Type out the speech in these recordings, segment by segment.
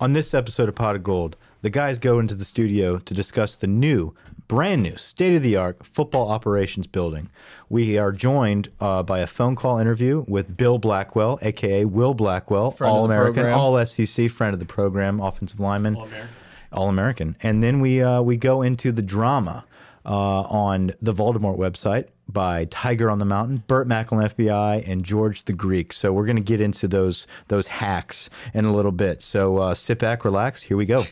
On this episode of Pot of Gold, the guys go into the studio to discuss the new, brand new, state of the art football operations building. We are joined uh, by a phone call interview with Bill Blackwell, aka Will Blackwell, Friend of All the American, program. All SEC, friend of the program, offensive lineman, All American. And then we uh, we go into the drama uh, on the Voldemort website by Tiger on the Mountain, Burt Macklin FBI, and George the Greek. So we're going to get into those those hacks in a little bit. So uh, sit back, relax. Here we go.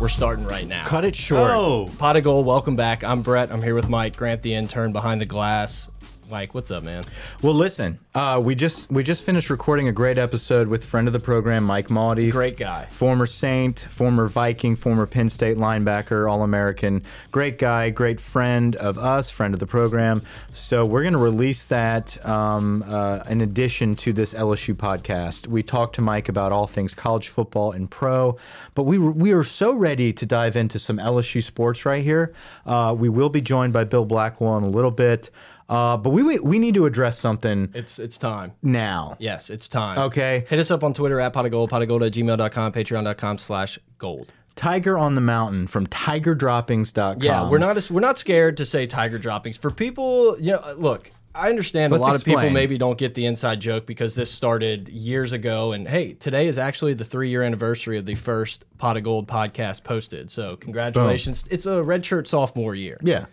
We're starting right now. Cut it short. Oh, Pot of Gold, welcome back. I'm Brett. I'm here with Mike Grant, the intern behind the glass. Mike, what's up, man? Well, listen, uh, we just we just finished recording a great episode with friend of the program, Mike Mauti. Great guy. Former Saint, former Viking, former Penn State linebacker, All American. Great guy, great friend of us, friend of the program. So we're going to release that um, uh, in addition to this LSU podcast. We talked to Mike about all things college football and pro, but we we are so ready to dive into some LSU sports right here. Uh, we will be joined by Bill Blackwell in a little bit. Uh, but we we we need to address something It's it's time. now. Yes, it's time. Okay. Hit us up on Twitter at pot of gold, pot of gold at gmail.com, patreon.com slash gold. Tiger on the Mountain from TigerDroppings.com. Yeah, we're not we're not scared to say tiger droppings. For people, you know, look, I understand Let's a lot of people maybe don't get the inside joke because this started years ago. And hey, today is actually the three year anniversary of the first Pot of Gold podcast posted. So congratulations. It's a red shirt sophomore year. Yeah.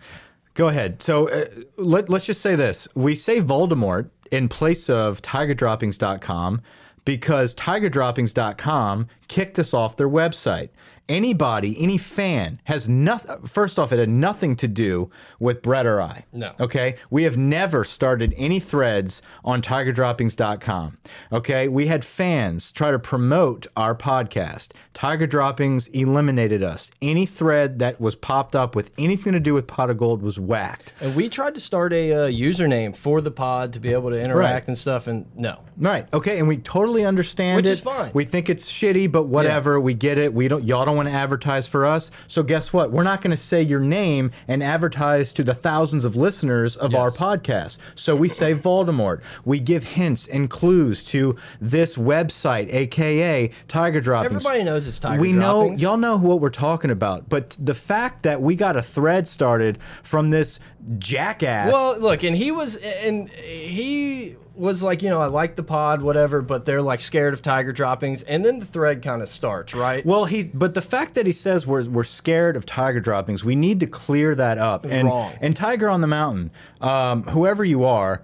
Go ahead. So uh, let, let's just say this. We say Voldemort in place of TigerDroppings.com because TigerDroppings.com kicked us off their website. Anybody, any fan has nothing. First off, it had nothing to do with Brett or I. No. Okay. We have never started any threads on TigerDroppings.com. Okay. We had fans try to promote our podcast. Tiger Droppings eliminated us. Any thread that was popped up with anything to do with Pot of Gold was whacked. And we tried to start a uh, username for the pod to be able to interact Right. and stuff. And no. Right. Okay. And we totally understand Which it. is fine. We think it's shitty, but whatever. We get it. We don't. Y'all don't want to advertise for us. So guess what? We're not going to say your name and advertise to the thousands of listeners of our podcast. So we say Voldemort. We give hints and clues to this website, aka Tiger Droppings. Everybody knows it's Tiger we know Droppings. y'all know what we're talking about, but the fact that we got a thread started from this jackass. Well, look, and he was, and he was like, you know, I like the pod, whatever, but they're like scared of tiger droppings, and then the thread kind of starts, right? Well, he but the fact that he says we're we're scared of tiger droppings, we need to clear that up. and wrong. and Tiger on the Mountain, um, whoever you are,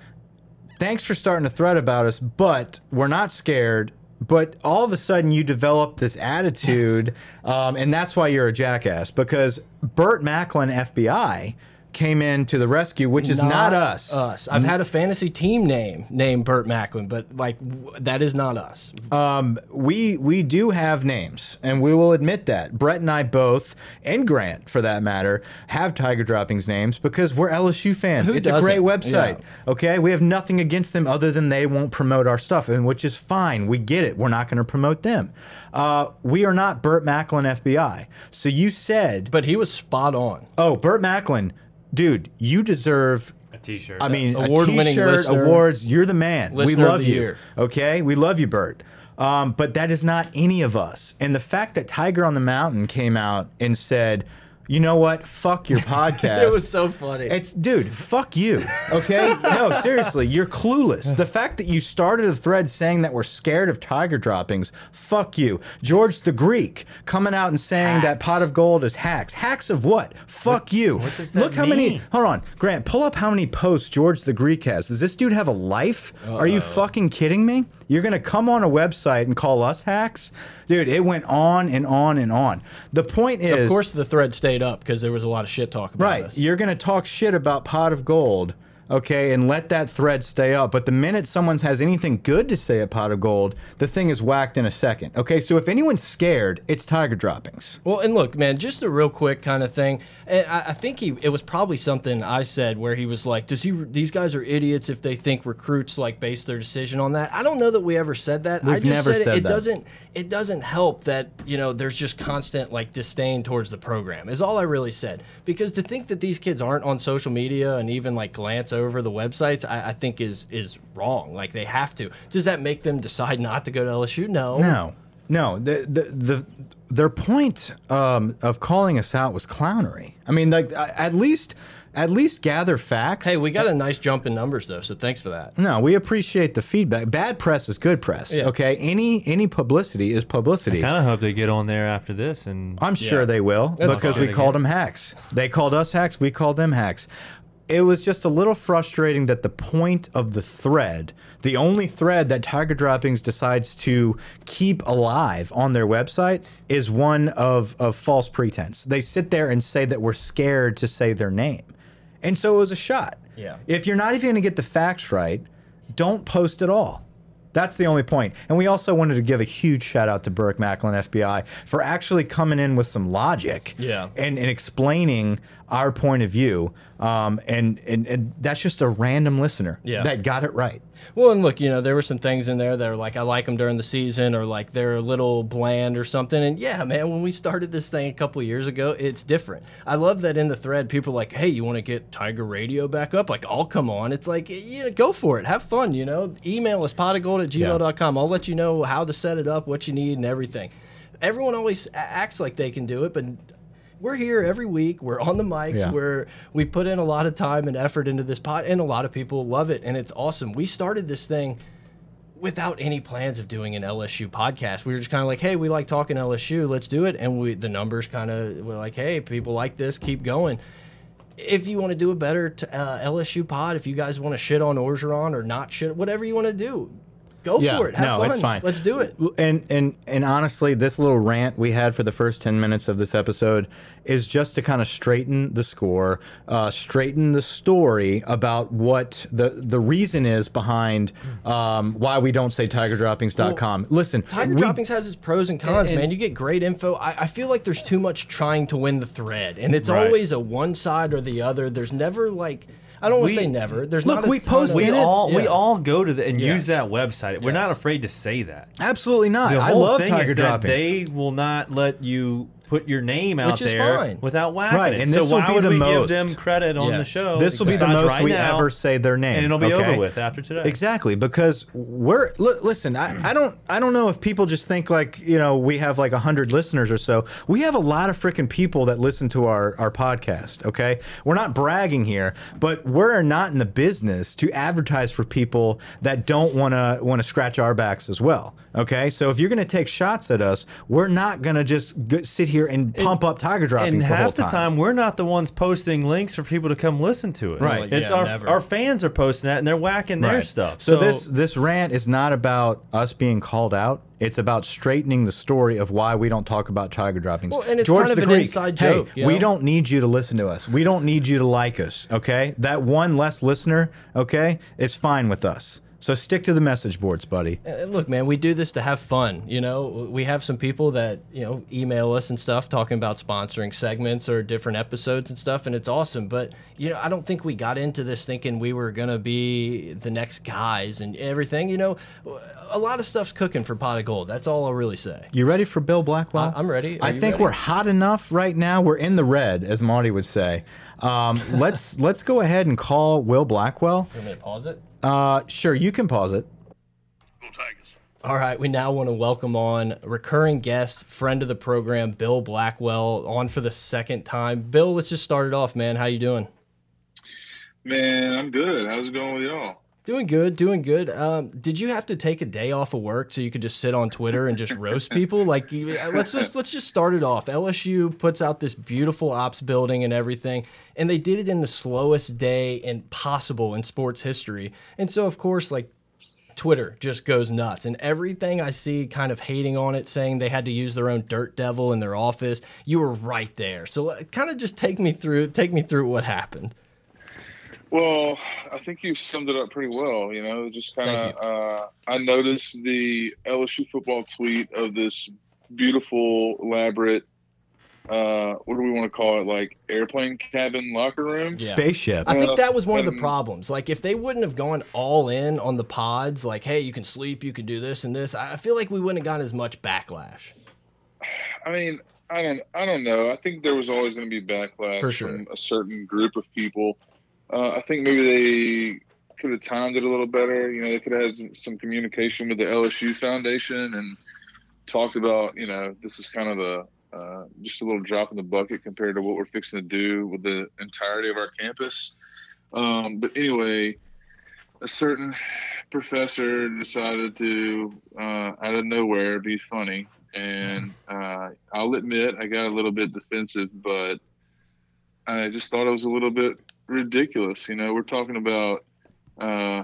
thanks for starting a thread about us, but we're not scared. But all of a sudden, you develop this attitude, um, and that's why you're a jackass. Because Burt Macklin, FBI, came in to the rescue, which is not, us. Us. I've had a fantasy team name named Burt Macklin, but like that is not us. Um, we we do have names, and we will admit that Brett and I both, and Grant for that matter, have Tiger Droppings names because we're LSU fans. Who it's a great website. Yeah. Okay, we have nothing against them other than they won't promote our stuff, and which is fine. We get it. We're not going to promote them. Uh, we are not Burt Macklin FBI. So you said, But he was spot on. oh, Burt Macklin, dude, you deserve a T-shirt. I mean, Award-winning a t-shirt, listener. awards. You're the man. we Listener of love you. year. Okay, we love you, Burt. Um, but that is not any of us. And the fact that Tiger on the Mountain came out and said, "You know what? Fuck your podcast." It was so funny. It's dude, fuck you. Okay? no, seriously, you're clueless. The fact that you started a thread saying that we're scared of tiger droppings, fuck you. George the Greek coming out and saying that pot of gold is hacks. Hacks of what? Fuck you. what does that Look how many? Hold on. Grant, pull up how many posts George the Greek has. Does this dude have a life? Are you fucking kidding me? You're going to come on a website and call us hacks? Dude, it went on and on and on. The point is of course, the thread stayed up because there was a lot of shit talk about Right. us. You're going to talk shit about Pot of Gold okay, and let that thread stay up. But the minute someone has anything good to say at Pot of Gold, the thing is whacked in a second. Okay, so if anyone's scared, it's Tiger droppings. Well, and look, man, just a real quick kind of thing. And I, I think he it was probably something I said where he was like, "Does he? These guys are idiots if they think recruits like base their decision on that." I don't know that we ever said that. We've I just never said, said it, it that. doesn't it doesn't help that you know there's just constant like disdain towards the program is all I really said. Because to think that these kids aren't on social media and even like glance over the websites, I, I think is is wrong. Like they have to. Does that make them decide not to go to LSU? No. No, no. The the the their point um, of calling us out was clownery. I mean, like at least at least gather facts. Hey, we got a nice jump in numbers though, so thanks for that. No, we appreciate the feedback. Bad press is good press. Yeah. Okay, any any publicity is publicity. I kind of hope they get on there after this and I'm sure they will because fine. we called them hacks. They called us hacks. We called them hacks. It was just a little frustrating that the point of the thread, the only thread that Tiger Droppings decides to keep alive on their website, is one of, of false pretense. They sit there and say that we're scared to say their name. And so it was a shot. Yeah. If you're not even going to get the facts right, don't post at all. That's the only point. And we also wanted to give a huge shout out to Burt Macklin FBI for actually coming in with some logic Yeah. and, and explaining our point of view. Um, and, and, and that's just a random listener Yeah. that got it right. Well, and look, you know, there were some things in there that are like I like them during the season, or like they're a little bland or something. And yeah, man, when we started this thing a couple years ago, it's different. I love that in the thread, people are like, "Hey, you want to get Tiger Radio back up? Like, I'll come on." It's like, yeah, go for it, have fun. You know, email us potagold at gmail.com. I'll let you know how to set it up, what you need, and everything. Everyone always acts like they can do it, but we're here every week. We're on the mics. Yeah. We're we put in a lot of time and effort into this pot, and a lot of people love it, and it's awesome. We started this thing without any plans of doing an LSU podcast. We were just kind of like, hey, we like talking LSU, let's do it, and we the numbers kind of were like, hey, people like this, keep going. If you want to do a better t uh, LSU pod, if you guys want to shit on Orgeron or not shit, whatever you want to do, go for it. Have no, fun. it's fine. Let's do it. And and and honestly, this little rant we had for the first ten minutes of this episode is just to kind of straighten the score, uh, straighten the story about what the the reason is behind um, why we don't say TigerDroppings.com. Listen, Tiger we- Droppings has its pros and cons, And- man. You get great info. I, I feel like there's too much trying to win the thread, and it's Right. always a one side or the other. There's never like I don't want to say never. There's Look, not we post we in it? all we all go to the and Yes. use that website. We're Yes. not afraid to say that. absolutely not. The I whole love thing Tiger is that Droppings. they will not let you put your name out Which is there fine. without whacking Right, it. and so this will why be would the we most- give them credit on Yes. the show? This will be the besides most right we now, ever say their name, and it'll be okay? over with after today. Exactly, because we're li listen. I, I don't I don't know if people just think like you know we have like hundred listeners or so. We have a lot of freaking people that listen to our our podcast. Okay, we're not bragging here, but we're not in the business to advertise for people that don't want to want to scratch our backs as well. Okay, so if you're going to take shots at us, we're not going to just g sit here and pump up tiger droppings and the whole half the time. time we're not the ones posting links for people to come listen to it. Right. Like, It's yeah, our never. our fans are posting that and they're whacking their stuff. So, this this rant is not about us being called out. It's about straightening the story of why we don't talk about tiger droppings. Well, and it's George kind of the an Greek, inside hey, joke, you we know? don't need you to listen to us. We don't need you to like us. Okay, that one less listener, okay, is fine with us. So stick to the message boards, buddy. Uh, Look, man, we do this to have fun. You know, we have some people that you know email us and stuff talking about sponsoring segments or different episodes and stuff, and it's awesome. But you know, I don't think we got into this thinking we were gonna be the next guys and everything. You know, a lot of stuff's cooking for pot of gold. That's all I'll really say. You ready for Bill Blackwell? I- I'm ready. Are I think ready? we're hot enough right now. We're in the red, as Marty would say. Um, let's let's go ahead and call Will Blackwell. You want me to pause it? Uh, sure, you can pause it. Go Tigers. All right, we now want to welcome on recurring guest, friend of the program, Bill Blackwell, on for the second time. Bill, let's just start it off, man. How you doing? Man, I'm good. How's it going with y'all? Doing good, doing good. Um, did you have to take a day off of work so you could just sit on Twitter and just roast people? Like, uh, let's just let's just start it off. LSU puts out this beautiful ops building and everything, and they did it in the slowest day in possible in sports history. And so, of course, like Twitter just goes nuts, and everything I see kind of hating on it, saying they had to use their own dirt devil in their office. You were right there, so kind of just take me through, take me through what happened. Well, I think you summed it up pretty well. You know, just kind of. Uh, I noticed the LSU football tweet of this beautiful, elaborate. Uh, what do we want to call it? Like airplane cabin locker room. Yeah. Spaceship. I think Uh, that was one of the problems. Like, if they wouldn't have gone all in on the pods, like, hey, you can sleep, you can do this and this, I I feel like we wouldn't have gotten as much backlash. I mean, I don't, I don't know. I think there was always going to be backlash For sure. from a certain group of people. Uh, I think maybe they could have timed it a little better. You know, they could have had some, some communication with the LSU Foundation and talked about, you know, this is kind of a uh, just a little drop in the bucket compared to what we're fixing to do with the entirety of our campus. Um, but anyway, a certain professor decided to, uh, out of nowhere, be funny. And uh, I'll admit, I got a little bit defensive, but I just thought it was a little bit ridiculous. You know, we're talking about uh,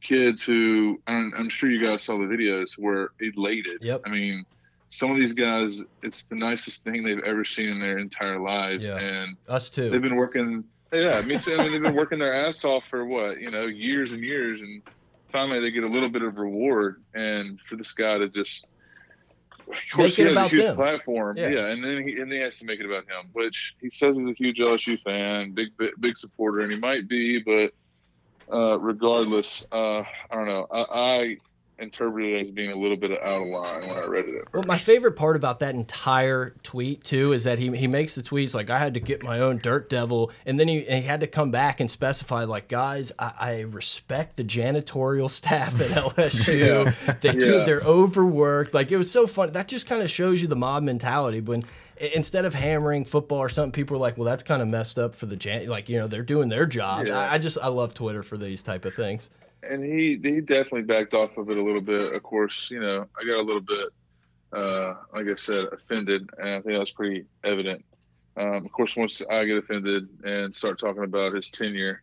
kids who I'm, I'm sure you guys saw the videos were elated. Yep. I mean, some of these guys, it's the nicest thing they've ever seen in their entire lives, Yeah. and Us too. they've been working. Yeah, me too. I mean, they've been working their ass off for what you know, years and years, and finally they get a little bit of reward. And for this guy to just, course, Make he has about a huge them. platform. Yeah. Yeah. and then he and then he has to make it about him, which he says he's a huge LSU fan, big big, big supporter, and he might be, but uh, regardless, uh, I don't know. I, I interpreted as being a little bit out of line when I read it. At Well, my favorite part about that entire tweet too is that he he makes the tweets like I had to get my own dirt devil, and then he, he had to come back and specify like guys, I, I respect the janitorial staff at LSU. They do Yeah. they're overworked. Like it was so fun. That just kind of shows you the mob mentality. When instead of hammering football or something, people are like, well, that's kind of messed up for the jan. Like you know they're doing their job. Yeah. I, I just I love Twitter for these type of things. And he he definitely backed off of it a little bit. Of course, you know, I got a little bit, uh, like I said, offended, and I think that was pretty evident. Um, of course, once I get offended and start talking about his tenure,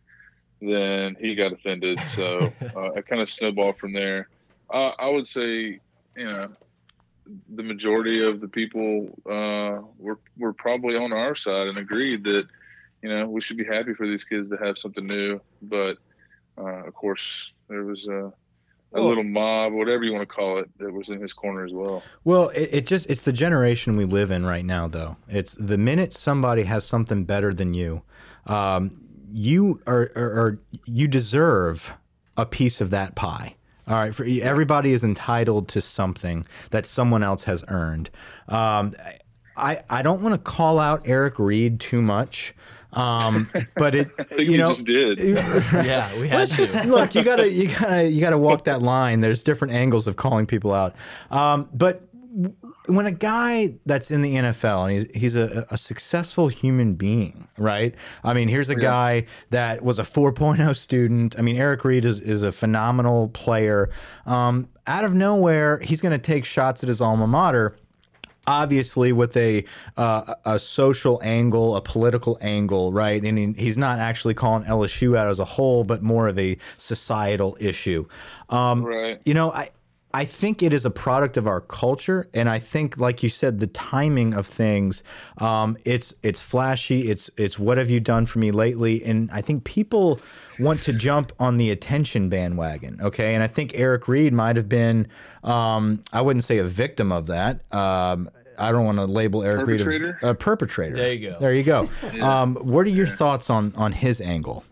then he got offended. So uh, I kind of snowballed from there. Uh, I would say, you know, the majority of the people uh, were were probably on our side and agreed that, you know, we should be happy for these kids to have something new, but uh, of course, there was a, a Well- little mob, whatever you want to call it, that was in his corner as well. Well, it, it just it's the generation we live in right now though. It's the minute somebody has something better than you, um, you are, are, are you deserve a piece of that pie. All right, for everybody is entitled to something that someone else has earned. Um, I I don't want to call out Eric Reid too much, um, but it you you know just did. Yeah, we had Let's just look. You gotta, you gotta, you gotta walk that line. There's different angles of calling people out. Um, but when a guy that's in the NFL and he's, he's a, a successful human being, right? I mean, here's a guy that was a 4.0 student. I mean, Eric Reid is, is a phenomenal player. Um, out of nowhere, he's going to take shots at his alma mater obviously with a uh, a social angle, a political angle, right? And he, he's not actually calling LSU out as a whole, but more of a societal issue. Um, Right. You know, I. I think it is a product of our culture, and I think, like you said, the timing of things. Um, it's it's flashy. It's it's what have you done for me lately? And I think people want to jump on the attention bandwagon. Okay, and I think Eric Reid might have been. Um, I wouldn't say a victim of that. Um, I don't want to label Eric Reid a, a perpetrator. There you go. There you go. um, what are your thoughts on on his angle?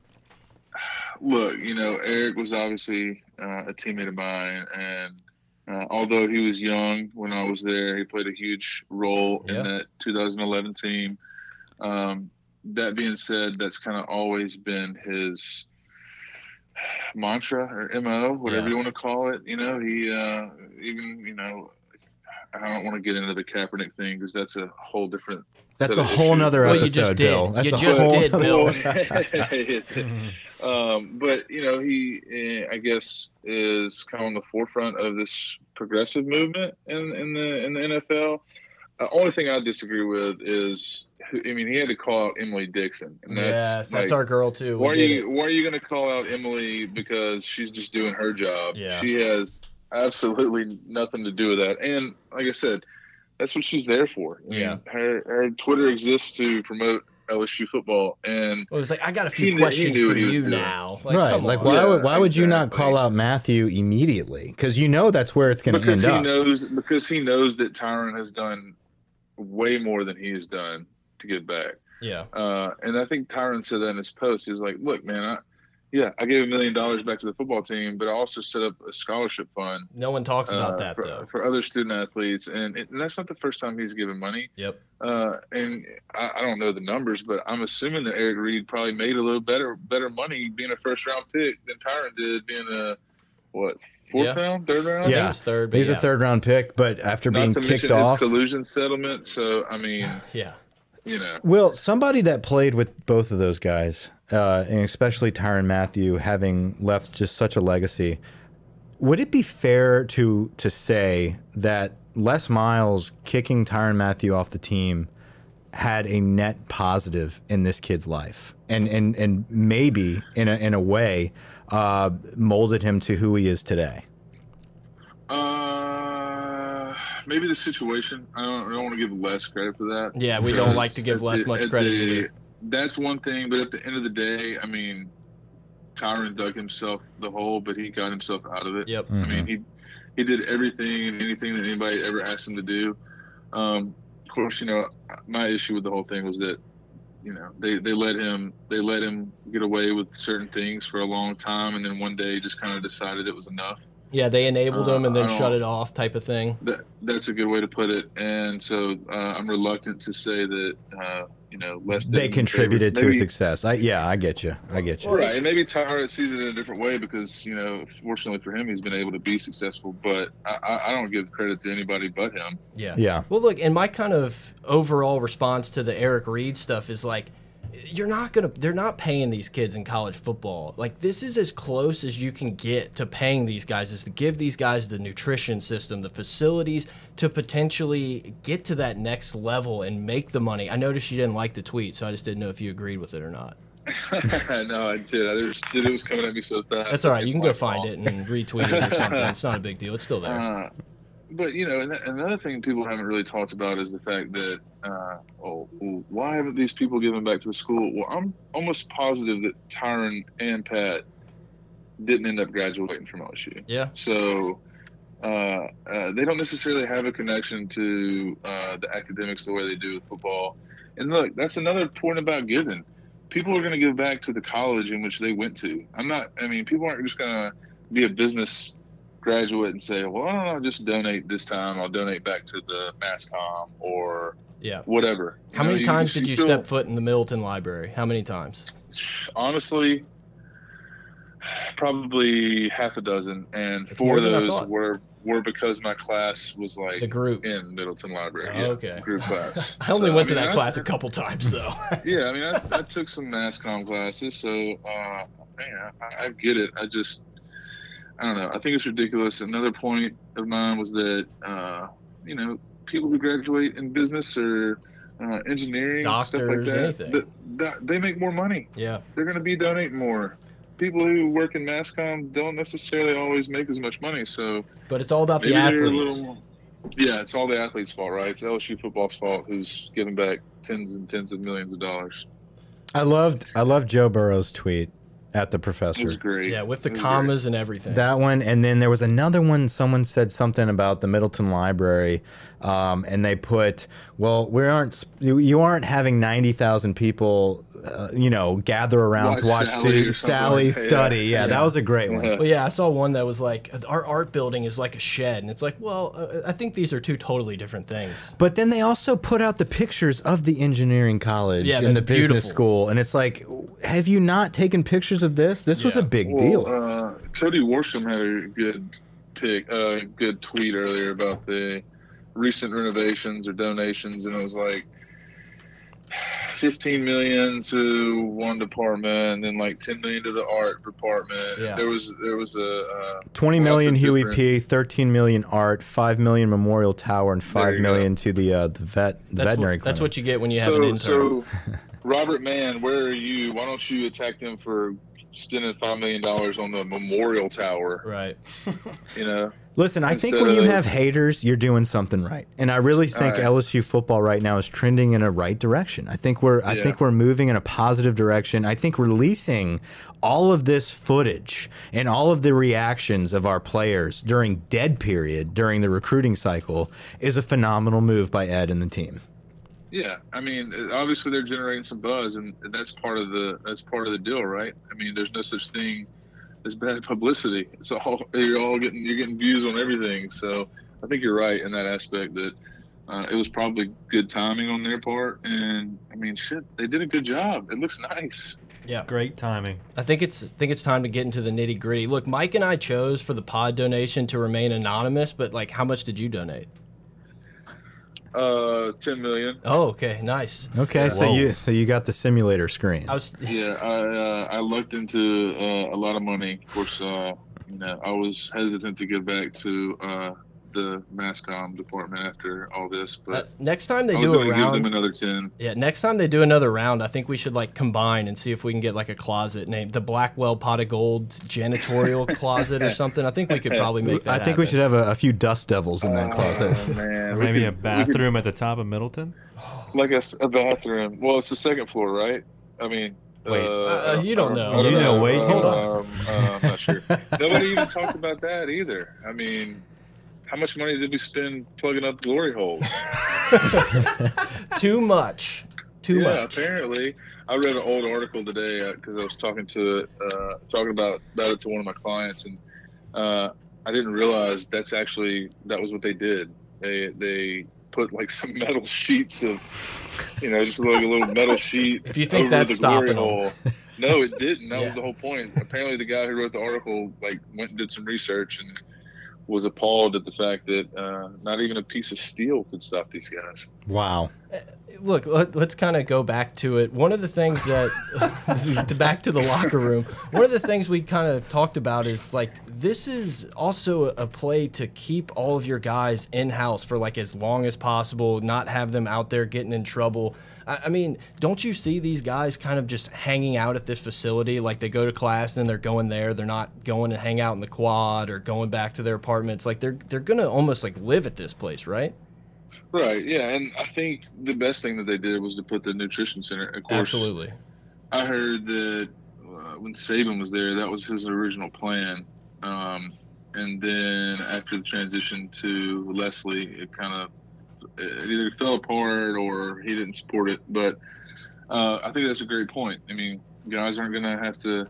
Look, you know, Eric was obviously uh, a teammate of mine, and uh, although he was young when I was there, he played a huge role Yeah. in that 2011 team. Um, that being said, that's kind of always been his mantra or mo, whatever Yeah. you want to call it. You know, he uh, even you know. I don't want to get into the Kaepernick thing because that's a whole different. That's a whole issues. nother Well, you episode, just did. Bill. That's You a just whole did, Bill. um, but you know, he eh, I guess is kind of on the forefront of this progressive movement in, in the in the NFL. Uh, only thing I disagree with is, I mean, he had to call out Emily Dixon, and that's yes, that's like, our girl too. We Why are you it. Why are you going to call out Emily because she's just doing her job? Yeah. she has absolutely nothing to do with that. And like I said, that's what she's there for. I mean, Yeah. her her Twitter exists to promote LSU football, and Well, it was like I got a few he questions knew for what he was you doing. now. Like, right. Like why Yeah, would why would you not call out Mathieu immediately? Because you know that's where it's going to because end he up. knows because he knows that Tyrann has done way more than he has done to give back. Yeah. Uh, and I think Tyrann said that in his post. He was like, "Look, man, I, yeah, I gave a million dollars back to the football team, but I also set up a scholarship fund No one talks about uh, that for, though. for other student athletes, and, it, and that's not the first time he's given money. Yep. Uh, and I, I don't know the numbers, but I'm assuming that Eric Reid probably made a little better better money being a first round pick than Tyrann did being a what fourth Yeah. round, third round. I Yeah. it third. But He's yeah. a third round pick, but after Not being to kicked off, his collusion settlement. So I mean, Yeah. you know, Well, somebody that played with both of those guys, uh, and especially Tyrann Mathieu, having left just such a legacy, would it be fair to to say that Les Miles kicking Tyrann Mathieu off the team had a net positive in this kid's life, and and and maybe in a in a way uh, molded him to who he is today? uh, maybe the situation. I don't, I don't want to give less credit for that. Yeah, we don't like to give At Les much credit the- either. That's one thing, but at the end of the day, I mean, Tyrann dug himself the hole, but he got himself out of it. Yep. Mm-hmm. I mean, he he did everything and anything that anybody ever asked him to do. Um, of course, you know, my issue with the whole thing was that, you know, they, they let him they let him get away with certain things for a long time, and then one day just kind of decided it was enough. Yeah, they enabled Uh, him and then shut it off, type of thing. That that's a good way to put it. And so uh, I'm reluctant to say that uh, you know less They than contributed to maybe- success. I, yeah, I get you. I get you. Right, and maybe Tyra sees it in a different way because you know, fortunately for him, he's been able to be successful. But I, I I don't give credit to anybody but him. Yeah. Yeah. Well, look, and my kind of overall response to the Eric Reid stuff is like, you're not gonna, they're not paying these kids in college football. Like, this is as close as you can get to paying these guys, is to give these guys the nutrition system, the facilities to potentially get to that next level and make the money. I noticed you didn't like the tweet, so I just didn't know if you agreed with it or not. no, I did. I just it was coming at me so fast. That's all right. You can go find fault. it and retweet it or something. It's not a big deal. It's still there. Uh, but you know, and th- another thing people haven't really talked about is the fact that, uh, oh, well, why haven't these people given back to the school? Well, I'm almost positive that Tyrann and Pat didn't end up graduating from LSU. Yeah. So uh, uh, they don't necessarily have a connection to uh, the academics the way they do with football. And look, that's another point about giving. People are going to give back to the college in which they went to. I'm not. I mean, people aren't just going to be a business graduate and say, "Well, I'll just donate this time. I'll donate back to the MassCom or Yeah. whatever." You How know, many times just- did you feel- step foot in the Middleton Library? How many times? honestly probably half a dozen and That's four of those were were because my class was like The group. in middleton library Oh, yeah, okay. group class I only So, went to mean, that I- class a couple times though. yeah i mean i, I took some masscom classes so uh man I, I get it i just i don't know i think it's ridiculous another point of mine was that uh you know people who graduate in business or uh, engineering stuff Doctors, like that, anything. that, that they make more money yeah. they're going to be donating more. People who work in Masscom don't necessarily always make as much money, so But it's all about the maybe they're a athletes. little. Yeah, it's all the athletes' fault, right? It's LSU football's fault, who's giving back tens and tens of millions of dollars. I loved I loved Joe Burrow's tweet at the It professor. was great. Yeah, with the It was commas and everything. That one, and then there was another one. Someone said something about the Middleton Library, um, and they put, "Well, we aren't. sp- You, you aren't having ninety thousand people, uh, you know, gather around to watch Watch Sally Sue- or something Sally like study." Yeah, Yeah. that was a great one. Yeah. Well, yeah, I saw one that was like our art building is like a shed, and it's like, well, uh, I think these are two totally different things. But then they also put out the pictures of the engineering college Yeah, and that's the business beautiful. school, and it's like, have you not taken pictures of this? This was a big Well, deal. Uh, Cody Worsham had a good pick, uh, good tweet earlier about the recent renovations or donations, and it was like 15 million to one department, and then like 10 million to the art department. Yeah. There was there was a uh, Twenty lots million of Huey different- P, thirteen million art, five million Memorial Tower, and five you million to the uh, the vet the That's veterinary what, that's what you get when you have so, an intern. So, Robert Mann, where are you? Why don't you attack them for spending five million dollars on the memorial tower? right. You know, Listen, I think when you have haters, you're doing something right, and I really think right. LSU football right now is trending in a right direction. I think we're, I Yeah. think we're moving in a positive direction. I think releasing all of this footage and all of the reactions of our players during dead period during the recruiting cycle is a phenomenal move by Ed and the team. Yeah, I mean, obviously they're generating some buzz, and that's part of the that's part of the deal, right? I mean, there's no such thing as bad publicity. It's all you're all getting you're getting views on everything. So I think you're right in that aspect that uh, it was probably good timing on their part, and I mean, shit, they did a good job. It looks nice. Yeah. Great timing. I think it's I think it's time to get into the nitty gritty. Look, Mike and I chose for the pod donation to remain anonymous, but like, how much did you donate? Uh, ten million. Oh, okay, nice. Okay, so Whoa. you so you got the simulator screen. I was Yeah, I uh, I looked into uh, a lot of money. Of course, uh, you know, I was hesitant to get back to uh, the Masscom department after all this, uh, but next time they I do a going to give them another ten. Yeah, next time they do another round, I think we should like combine and see if we can get like a closet named the Blackwell Pot of Gold janitorial closet or something. I think we could probably make that. I think we should have a, a few dust devils in that closet. Oh, man, Or maybe could- a we could- bathroom at the top of Middleton. like a bathroom. Well, it's the second floor, right? I mean, Wait. Uh, you don't know. I You know way too um, uh, I'm not sure. Nobody even talked about that either. I mean, how much money did we spend plugging up glory holes? Too much. Too much. yeah, much. apparently. I read an old article today because I was talking to uh, talking about about it to one of my clients, and uh, I didn't realize that's actually that was what they did. They they put like some metal sheets of, you know, just like a little metal sheet. If you think over that's the glory hole. No, it didn't. That Yeah. was the whole point. Apparently, the guy who wrote the article like went and did some research and was appalled at the fact that uh, not even a piece of steel could stop these guys. Wow. Look, let, let's kind of go back to it. One of the things that, back to the locker room, one of the things we kind of talked about is like, this is also a play to keep all of your guys in house for like as long as possible, not have them out there getting in trouble. I, I mean, don't you see these guys kind of just hanging out at this facility? Like they go to class and they're going there. They're not going to hang out in the quad or going back to their apartments. Like they're, they're going to almost like live at this place, right? Right. Yeah, and I think the best thing that they did was to put the nutrition center. Of course, Absolutely. I heard that uh, when Saban was there, that was his original plan. Um, and then after the transition to Leslie, it kind of it either fell apart or he didn't support it. But uh, I think that's a great point. I mean, guys aren't going to have to.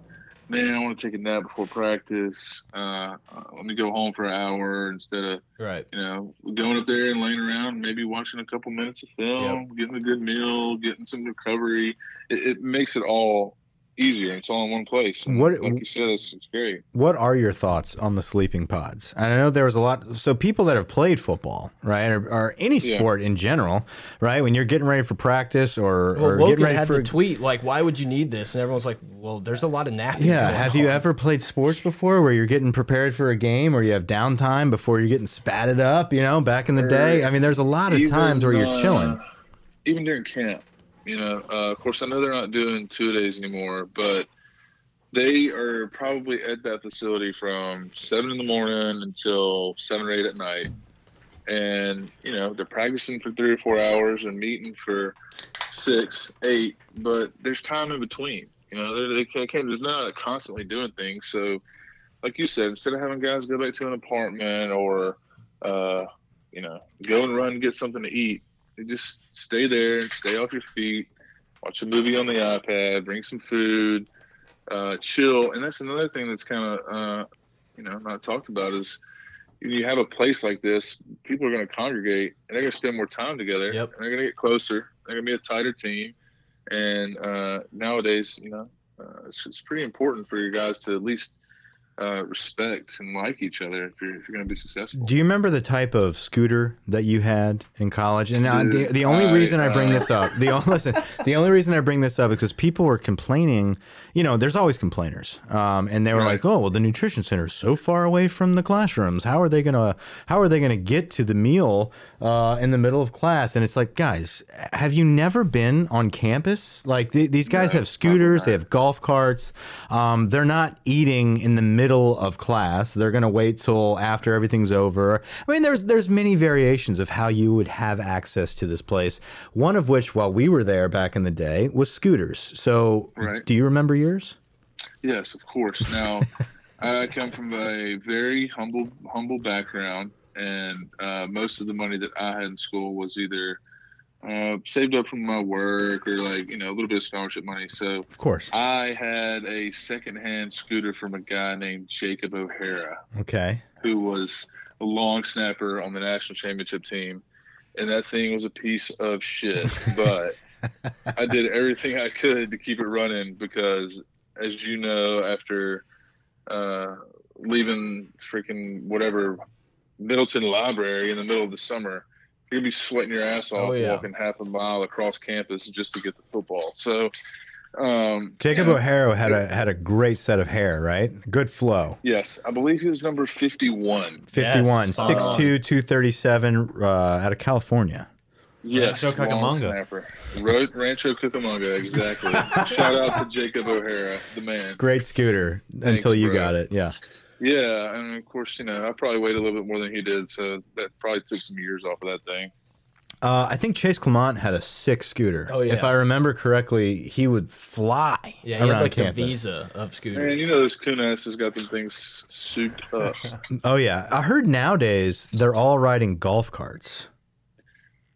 Man, I want to take a nap before practice. Uh, uh, let me go home for an hour instead of Right. you know, going up there and laying around, maybe watching a couple minutes of film, getting a good meal, getting some recovery. It, it makes it all easier. It's all in one place. And What- like you said, it's, it's great. What are your thoughts on the sleeping pods? And I know there was a lot. So people that have played football, right, or, or any Yeah. sport in general, right, when you're getting ready for practice or, Well, or getting ready had for the tweet like, "Why would you need this?" And everyone's like, "Well, there's a lot of napping." Yeah, going have you ever played sports before where you're getting prepared for a game or you have downtime before you're getting spatted up, you know, back in the day? I mean, there's a lot of Even, times where you're uh, chilling. Even during camp, you know, uh, of course, I know they're not doing two days anymore, but they are probably at that facility from seven in the morning until seven or eight at night. And, you know, they're practicing for three or four hours and meeting for six, eight, but there's time in between. You know, they, they can't, there's not constantly doing things. So, like you said, instead of having guys go back to an apartment or, uh, you know, go and run and get something to eat, just stay there, stay off your feet, watch a movie on the iPad, bring some food, uh, chill. And that's another thing that's kind of, uh, you know, not talked about is when you have a place like this, people are going to congregate and they're going to spend more time together. Yep. And they're going to get closer. They're going to be a tighter team. And uh, nowadays, you know, uh, it's, it's pretty important for your guys to at least uh, respect and like each other if you're, if you're going to be successful. Do you remember the type of scooter that you had in college? And uh, the, the only I, reason I bring uh, this up, the only, listen, the only reason I bring this up is because people were complaining. You know, there's always complainers, um, and they were Right. like, "Oh, well, the nutrition center is so far away from the classrooms. How are they gonna How are they gonna get to the meal uh, in the middle of class?" And it's like, guys, have you never been on campus? Like th these guys have scooters, they have golf carts. Um, they're not eating in the middle of class. They're going to wait till after everything's over. I mean, there's there's many variations of how you would have access to this place. One of which, while we were there back in the day, was scooters. So, Right. do you remember yours? Yes, of course. Now, I come from a very humble, humble background, and uh, most of the money that I had in school was either uh, saved up from my work or like you know a little bit of scholarship money. So Of course. I had a secondhand scooter from a guy named Jacob O'Hara, Okay. who was a long snapper on the national championship team, and that thing was a piece of shit. But I did everything I could to keep it running because, as you know, after uh, leaving freaking whatever Middleton Library in the middle of the summer, you're gonna be sweating your ass off Oh, yeah. walking half a mile across campus just to get the football. So, um, Jacob yeah, O'Hara had a had a great set of hair, right? Good flow. Yes, I believe he was number fifty-one. 51, spot on. 6'2", 237, uh, out of California. Yes, Rancho long Cucamonga. snapper. Rancho Cucamonga, exactly. Shout out to Jacob O'Hara, the man. Great scooter Thanks, until you bro. got it. Yeah. Yeah, and of course, you know, I probably weighed a little bit more than he did, so that probably took some years off of that thing. Uh, I think Chase Clement had a sick scooter. Oh, yeah. If I remember correctly, he would fly Yeah, he around had like campus. the visa of scooters. Man, you know, this Kunas has got them things souped up. Oh yeah, I heard nowadays they're all riding golf carts.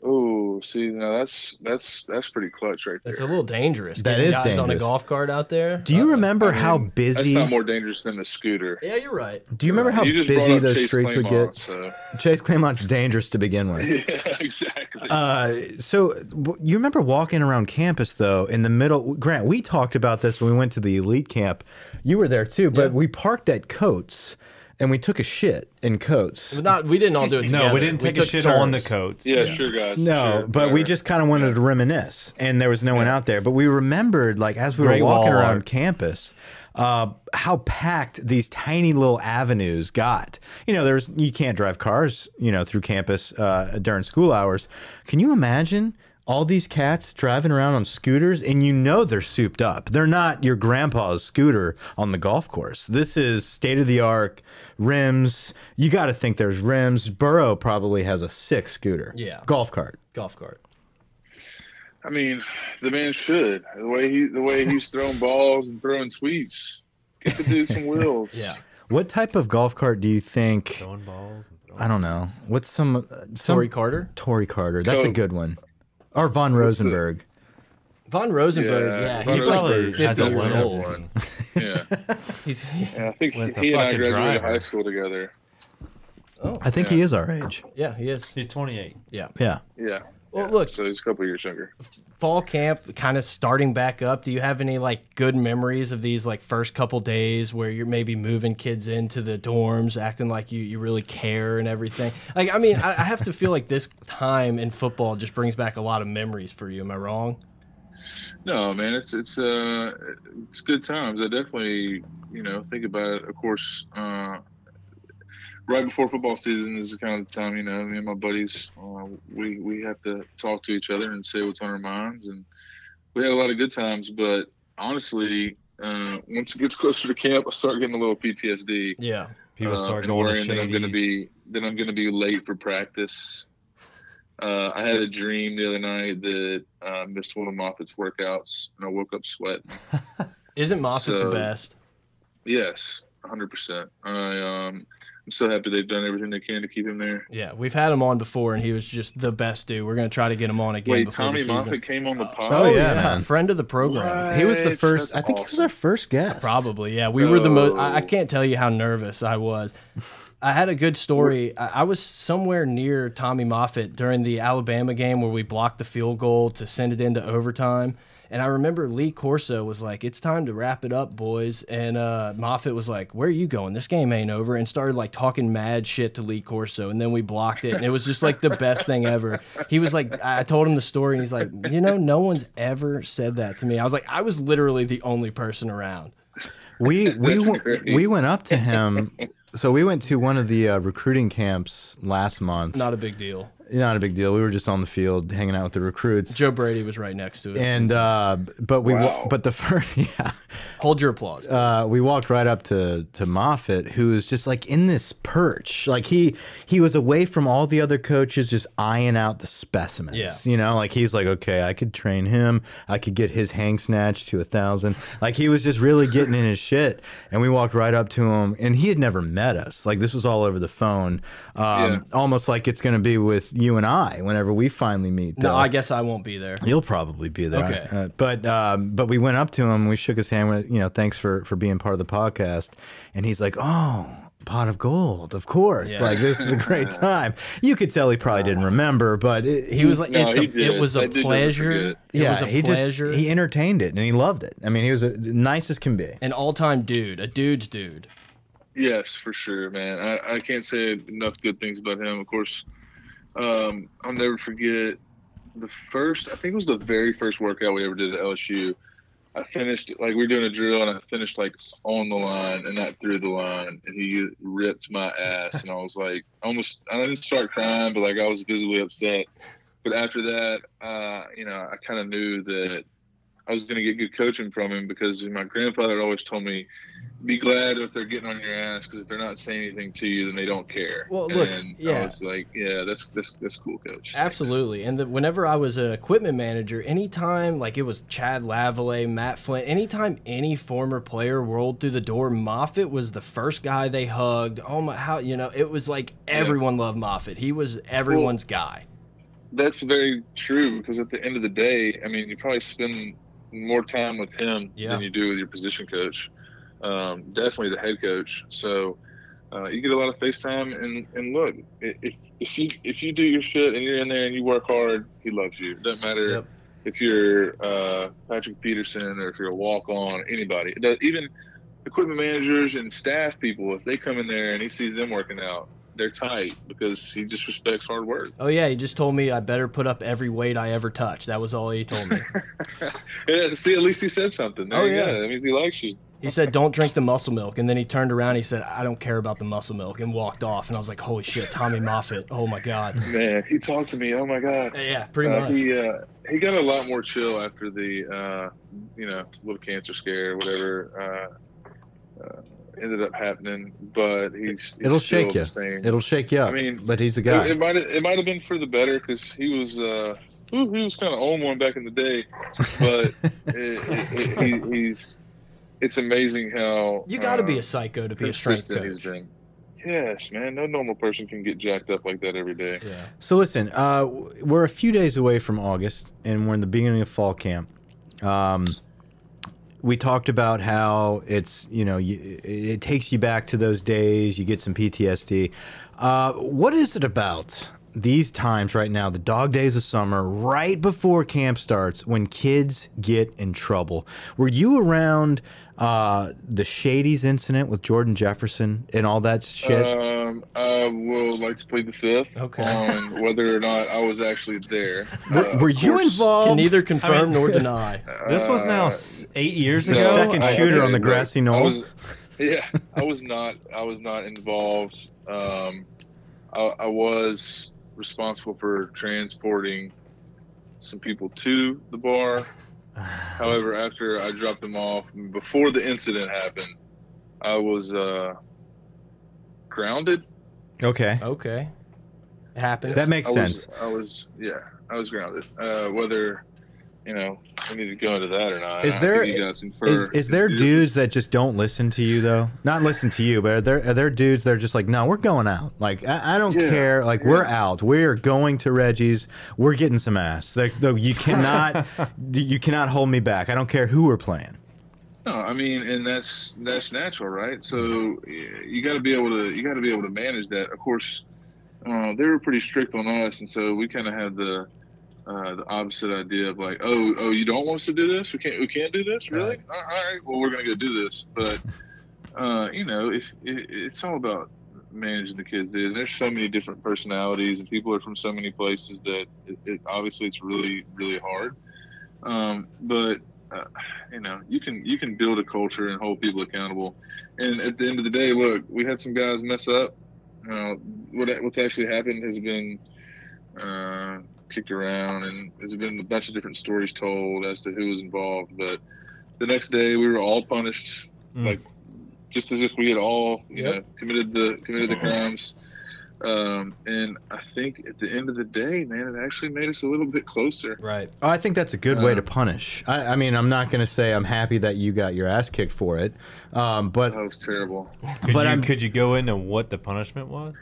Oh, see, now that's that's that's pretty clutch right there. It's a little dangerous. That is getting is guys on a golf cart out there. Do you Uh, remember I mean, how That's busy? not more dangerous than the scooter. Yeah, you're right. Do you remember how you busy those Chase streets would get? So. Chase Clement's dangerous to begin with. Yeah, exactly. Uh, so you remember walking around campus though in the middle? Grant, we talked about this when we went to the elite camp. You were there too, but we parked at Coates and we took a shit in coats. But not. We didn't all do it together. No, we didn't take a took shit on the coats. yeah, sure, guys. No, sure, but we just kind of wanted to reminisce, and there was no one out there. But we remembered, like, as we Great were walking wall around art. campus, uh, how packed these tiny little avenues got. You know, there's you can't drive cars, you know, through campus uh, during school hours. Can you imagine? All these cats driving around on scooters, and you know they're souped up. They're not your grandpa's scooter on the golf course. This is state of the art rims. You got to think there's rims. Burrow probably has a sick scooter. Yeah. golf cart. golf cart. I mean, the man should. The way he, the way he's throwing balls and throwing tweets, get the dude some wheels. Yeah. What type of golf cart do you think? Throwing balls. And throwing... I don't know. What's some uh, some Tory Carter. Tory Carter? That's a good one. Or Von Rosenberg. Von Rosenberg. Yeah, Yeah, Von he's like Probably Rosenberg has 50 years old. one. Yeah, He's. yeah. I think he, With a he and I fucking graduated driver. high school together. Oh, I think he is our age. yeah, he is. He's 28. Yeah. Yeah. Yeah. Well, yeah. look, So he's a couple years younger. fall camp kind of starting back up. Do you have any like good memories of these like first couple days where you're maybe moving kids into the dorms, acting like you, you really care and everything? Like, I mean, I, I have to feel like this time in football just brings back a lot of memories for you. Am I wrong? No, man, it's it's uh it's good times. I definitely you know think about it. Of course, uh, right before football season is the kind of time you know me and my buddies uh, we we have to talk to each other and say what's on our minds, and we had a lot of good times. But honestly, uh, once it gets closer to camp, I start getting a little PTSD. Yeah. People uh, start and going that I'm going to be that I'm going to be late for practice. Uh, I had a dream the other night that uh, missed one of Moffitt's workouts, and I woke up sweating. Isn't Moffitt the best? Yes, 100. percent I um, I'm so happy they've done everything they can to keep him there. Yeah, we've had him on before, and he was just the best dude. We're gonna try to get him on again. Wait, Tommy the season. Moffitt came on the oh, pod. Oh, oh yeah, man. friend of the program. He was the first. That's I think he was our first guest. Probably, yeah. We were the most. I, I can't tell you how nervous I was. I had a good story. I, I was somewhere near Tommy Moffitt during the Alabama game where we blocked the field goal to send it into overtime. And I remember Lee Corso was like, "It's time to wrap it up, boys." And uh, Moffitt was like, "Where are you going? This game ain't over." And started like talking mad shit to Lee Corso. And then we blocked it, and it was just like the best thing ever. He was like, I told him the story, and he's like, "You know, no one's ever said that to me." I was like, I was literally the only person around. We we That's w- great. we went up to him. So we went to one of the uh, recruiting camps last month. Not a big deal. Not a big deal. We were just on the field hanging out with the recruits. Joe Brady was right next to us. and uh, but we Wow. but the first yeah Hold your applause. uh, we walked right up to to Moffitt, who was just like in this perch, like he he was away from all the other coaches, just eyeing out the specimens. Yeah. you know, like he's like, okay, I could train him, I could get his hang snatch to a thousand. Like he was just really getting in his shit. And we walked right up to him, and he had never met us. Like this was all over the phone, um, Yeah. almost like it's gonna be with you and I whenever we finally meet. no, I guess I won't be there. He'll probably be there. Okay. Uh, but um, but we went up to him. We shook his hand. With, you know, thanks for for being part of the podcast. And he's like, "Oh, pot of gold, of course. Yeah. Like this is a great time." You could tell he probably didn't remember, but it, He was like, No, it's he a, did. it was a That dude doesn't pleasure. It yeah, was a he pleasure. just he entertained it and he loved it. I mean, he was a, nice as can be. An all-time dude, a dude's dude. Yes, for sure, man. I, I can't say enough good things about him. Of course, um, I'll never forget the first. I think it was the very first workout we ever did at LSU. I finished like we were doing a drill, and I finished like on the line and not through the line, and he ripped my ass, and I was like, almost. I didn't start crying, but like I was visibly upset. But after that, uh, you know, I kind of knew that I was going to get good coaching from him because my grandfather always told me, "Be glad if they're getting on your ass because if they're not saying anything to you, then they don't care." Well, look, and yeah. I was like, "Yeah, that's that's that's cool, coach." Absolutely. And the, whenever I was an equipment manager, anytime like it was Chad Lavallee, Matt Flint, anytime any former player rolled through the door, Moffitt was the first guy they hugged. Oh my, how you know it was like everyone loved Moffitt. He was everyone's guy. That's very true because at the end of the day, I mean, you probably spend more time with him Yeah. than you do with your position coach. Um, definitely the head coach. So uh, you get a lot of FaceTime, and and look, if if you if you do your shit and you're in there and you work hard, he loves you. It doesn't matter Yep. if you're uh, Patrick Peterson or if you're a walk on, anybody. Does, even equipment managers and staff people, if they come in there and he sees them working out, they're tight because he just respects hard work. Oh yeah, he just told me I better put up every weight I ever touch. That was all he told me. Yeah, see, at least he said something. There Oh, yeah. go. That means he likes you. He said, "Don't drink the muscle milk," and then he turned around. He said, "I don't care about the muscle milk," and walked off. And I was like, "Holy shit, Tommy Moffitt! Oh my god!" Man, he talked to me. Oh my god. Yeah, pretty Uh, much. he uh, he got a lot more chill after the uh, you know little cancer scare, whatever uh, uh, ended up happening. But he's, he's It'll still shake you. The same. It'll shake you up. I mean, but he's the guy. it might it might have been for the better because he was uh, ooh, he was kind of on one back in the day, but it, it, it, he, he's it's amazing how you got to be uh, a psycho to be a strength consistent he's coach. been. Yes, man. No normal person can get jacked up like that every day. Yeah. So listen, uh, we're a few days away from August, and we're in the beginning of fall camp. Um, we talked about how it's you know you, it takes you back to those days. You get some PTSD. Uh, what is it about these times right now, the dog days of summer, right before camp starts, when kids get in trouble? Were you around uh, the Shady's incident with Jordan Jefferson and all that shit? Um, I will like to plead the fifth Okay. on whether or not I was actually there. were, Uh, were you course, involved? Can neither confirm I mean- nor deny. This was now uh, eight years no, ago. Second I- shooter okay, on the look, grassy I knoll. was- yeah, I was not. I was not involved. Um, I, I was responsible for transporting some people to the bar. However, after I dropped them off, before the incident happened, I was uh, grounded. Okay. Okay. It happens. That makes I sense. Was, I was, yeah, I was grounded. Uh, whether, you know, we need to go into that or not. Is I there- think you guys infer- Is, is there dudes that just don't listen to you though? Not listen to you, but are there are there dudes that are just like, no, we're going out. Like I, I don't Yeah, care. Like we're out. We're going to Reggie's. We're getting some ass. Like though you cannot you cannot hold me back. I don't care who we're playing. No, I mean, and that's that's natural, right? So you got to be able to you got to be able to manage that. Of course, uh, they were pretty strict on us, and so we kind of had the uh, the opposite idea of like, oh, oh, you don't want us to do this? We can't we can't do this, really? Right. All right, well, we're gonna go do this. But uh, you know, if it, it's all about managing the kids, dude. There's so many different personalities, and people are from so many places that it, it, obviously it's really really hard. Um, but uh, you know, you can you can build a culture and hold people accountable. And at the end of the day, look, we had some guys mess up. Uh, what what's actually happened has been uh, kicked around, and there's been a bunch of different stories told as to who was involved. But the next day we were all punished, Mm. like just as if we had all you Yep. know committed the committed the crimes. Um, and I think at the end of the day, man, it actually made us a little bit closer. Right. Oh, I think that's a good way Uh, to punish. I, I mean, I'm not going to say I'm happy that you got your ass kicked for it, um, but That was terrible. Could, But you, I'm- could you go into what the punishment was?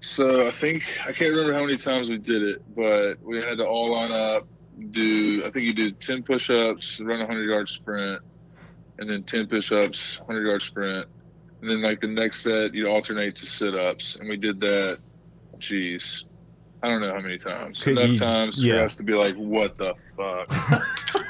So I think I can't remember how many times we did it, but we had to all line up, do I think you do ten push-ups, run a hundred yard sprint, and then ten push-ups, hundred yard sprint, and then like the next set you alternate to sit-ups, and we did that. Jeez, I don't know how many times. Could Enough you- times yeah. for us to be like, what the fuck?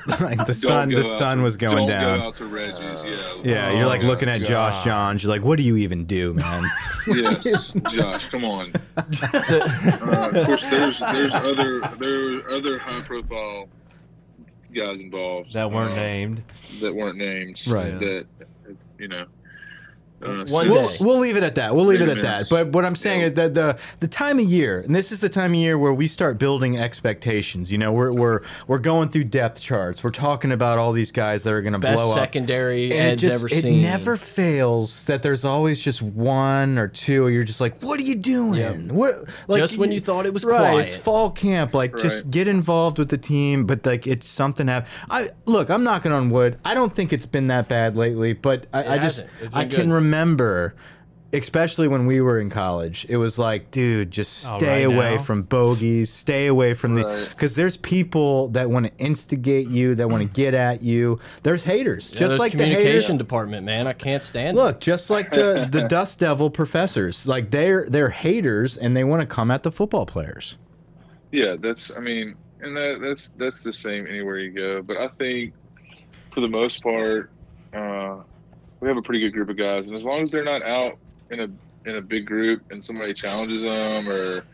like the sun, the sun to- was going don't down. Go out to Reggie's, yeah. Yeah, you're like Oh, looking at Josh God. Johns. You're like, what do you even do, man? yes, Josh, come on. Uh, of course, there's there's other there are other high profile guys involved That weren't uh, named. that weren't named. Right. That you know. Uh, One we'll, day. we'll leave it at that. We'll leave it Maybe at that. But what I'm saying Yeah. is that the the time of year, and this is the time of year where we start building expectations. You know, we're we're we're going through depth charts. We're talking about all these guys that are going to Best blow up. secondary And it Ed's ever it seen. never fails that there's always just one or two. Or you're just like, what are you doing? Yep. What? Like, Just when you thought it was right? quiet. It's fall camp. Like, just get involved with the team. But like, it's something. Have I look? I'm knocking on wood. I don't think it's been that bad lately. But I, I just I can good. Remember. Especially when we were in college, it was like, dude, just Oh, stay right away now? from bogeys, stay away from the, because there's people that want to instigate you, that want to get at you. There's haters, Yeah, just those like the haters. communication department, man. I can't stand it. Look, just like the the Dust Devil professors, like they're they're haters and they want to come at the football players. Yeah, that's. I mean, and that that's that's the same anywhere you go. But I think, for the most part, uh, we have a pretty good group of guys, and as long as they're not out in a in a big group and somebody challenges them, or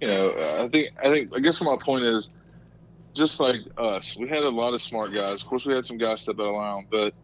you know, I think I think I guess my point is, just like us, we had a lot of smart guys. Of course, we had some guys step out of line, but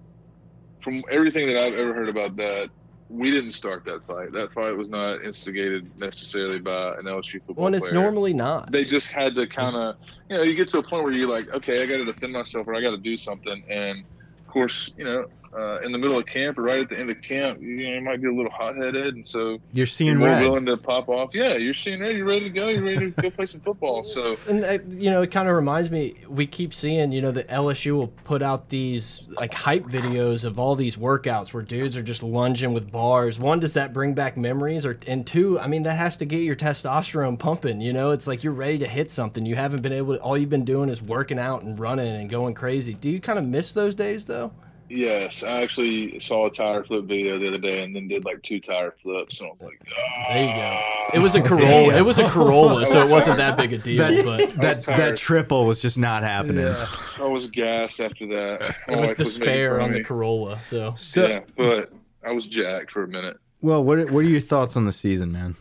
from everything that I've ever heard about that. We didn't start that fight. That fight was not instigated necessarily by an LSU football when it's player normally not. they just had to kind of, you know, you get to a point where you're like, okay, I got to defend myself or I got to do something. And of course, you know, uh, in the middle of camp or right at the end of camp, you know, you might be a little hot headed. And so You're seeing you're seeing more red. willing to pop off. Yeah, you're seeing red. You're ready to go. You're ready to go play some football. So, and uh, you know, it kind of reminds me. We keep seeing, you know, that LSU will put out these like hype videos of all these workouts where dudes are just lunging with bars. One, does that bring back memories? Or and two, I mean, that has to get your testosterone pumping. You know, it's like you're ready to hit something. You haven't been able. to All you've been doing is working out and running and going crazy. Do you kind of miss those days though? Yes, I actually saw a tire flip video the other day and then did like two tire flips. And I was like, There you go. "Ah." It was a Corolla. It was a Corolla, so it wasn't that big a deal. That But that, that triple was just not happening. yeah, I was gassed after that. My it was wife the making spare on the. Corolla. So So, yeah, but I was jacked for a minute. well, what are, what are your thoughts on the season, man?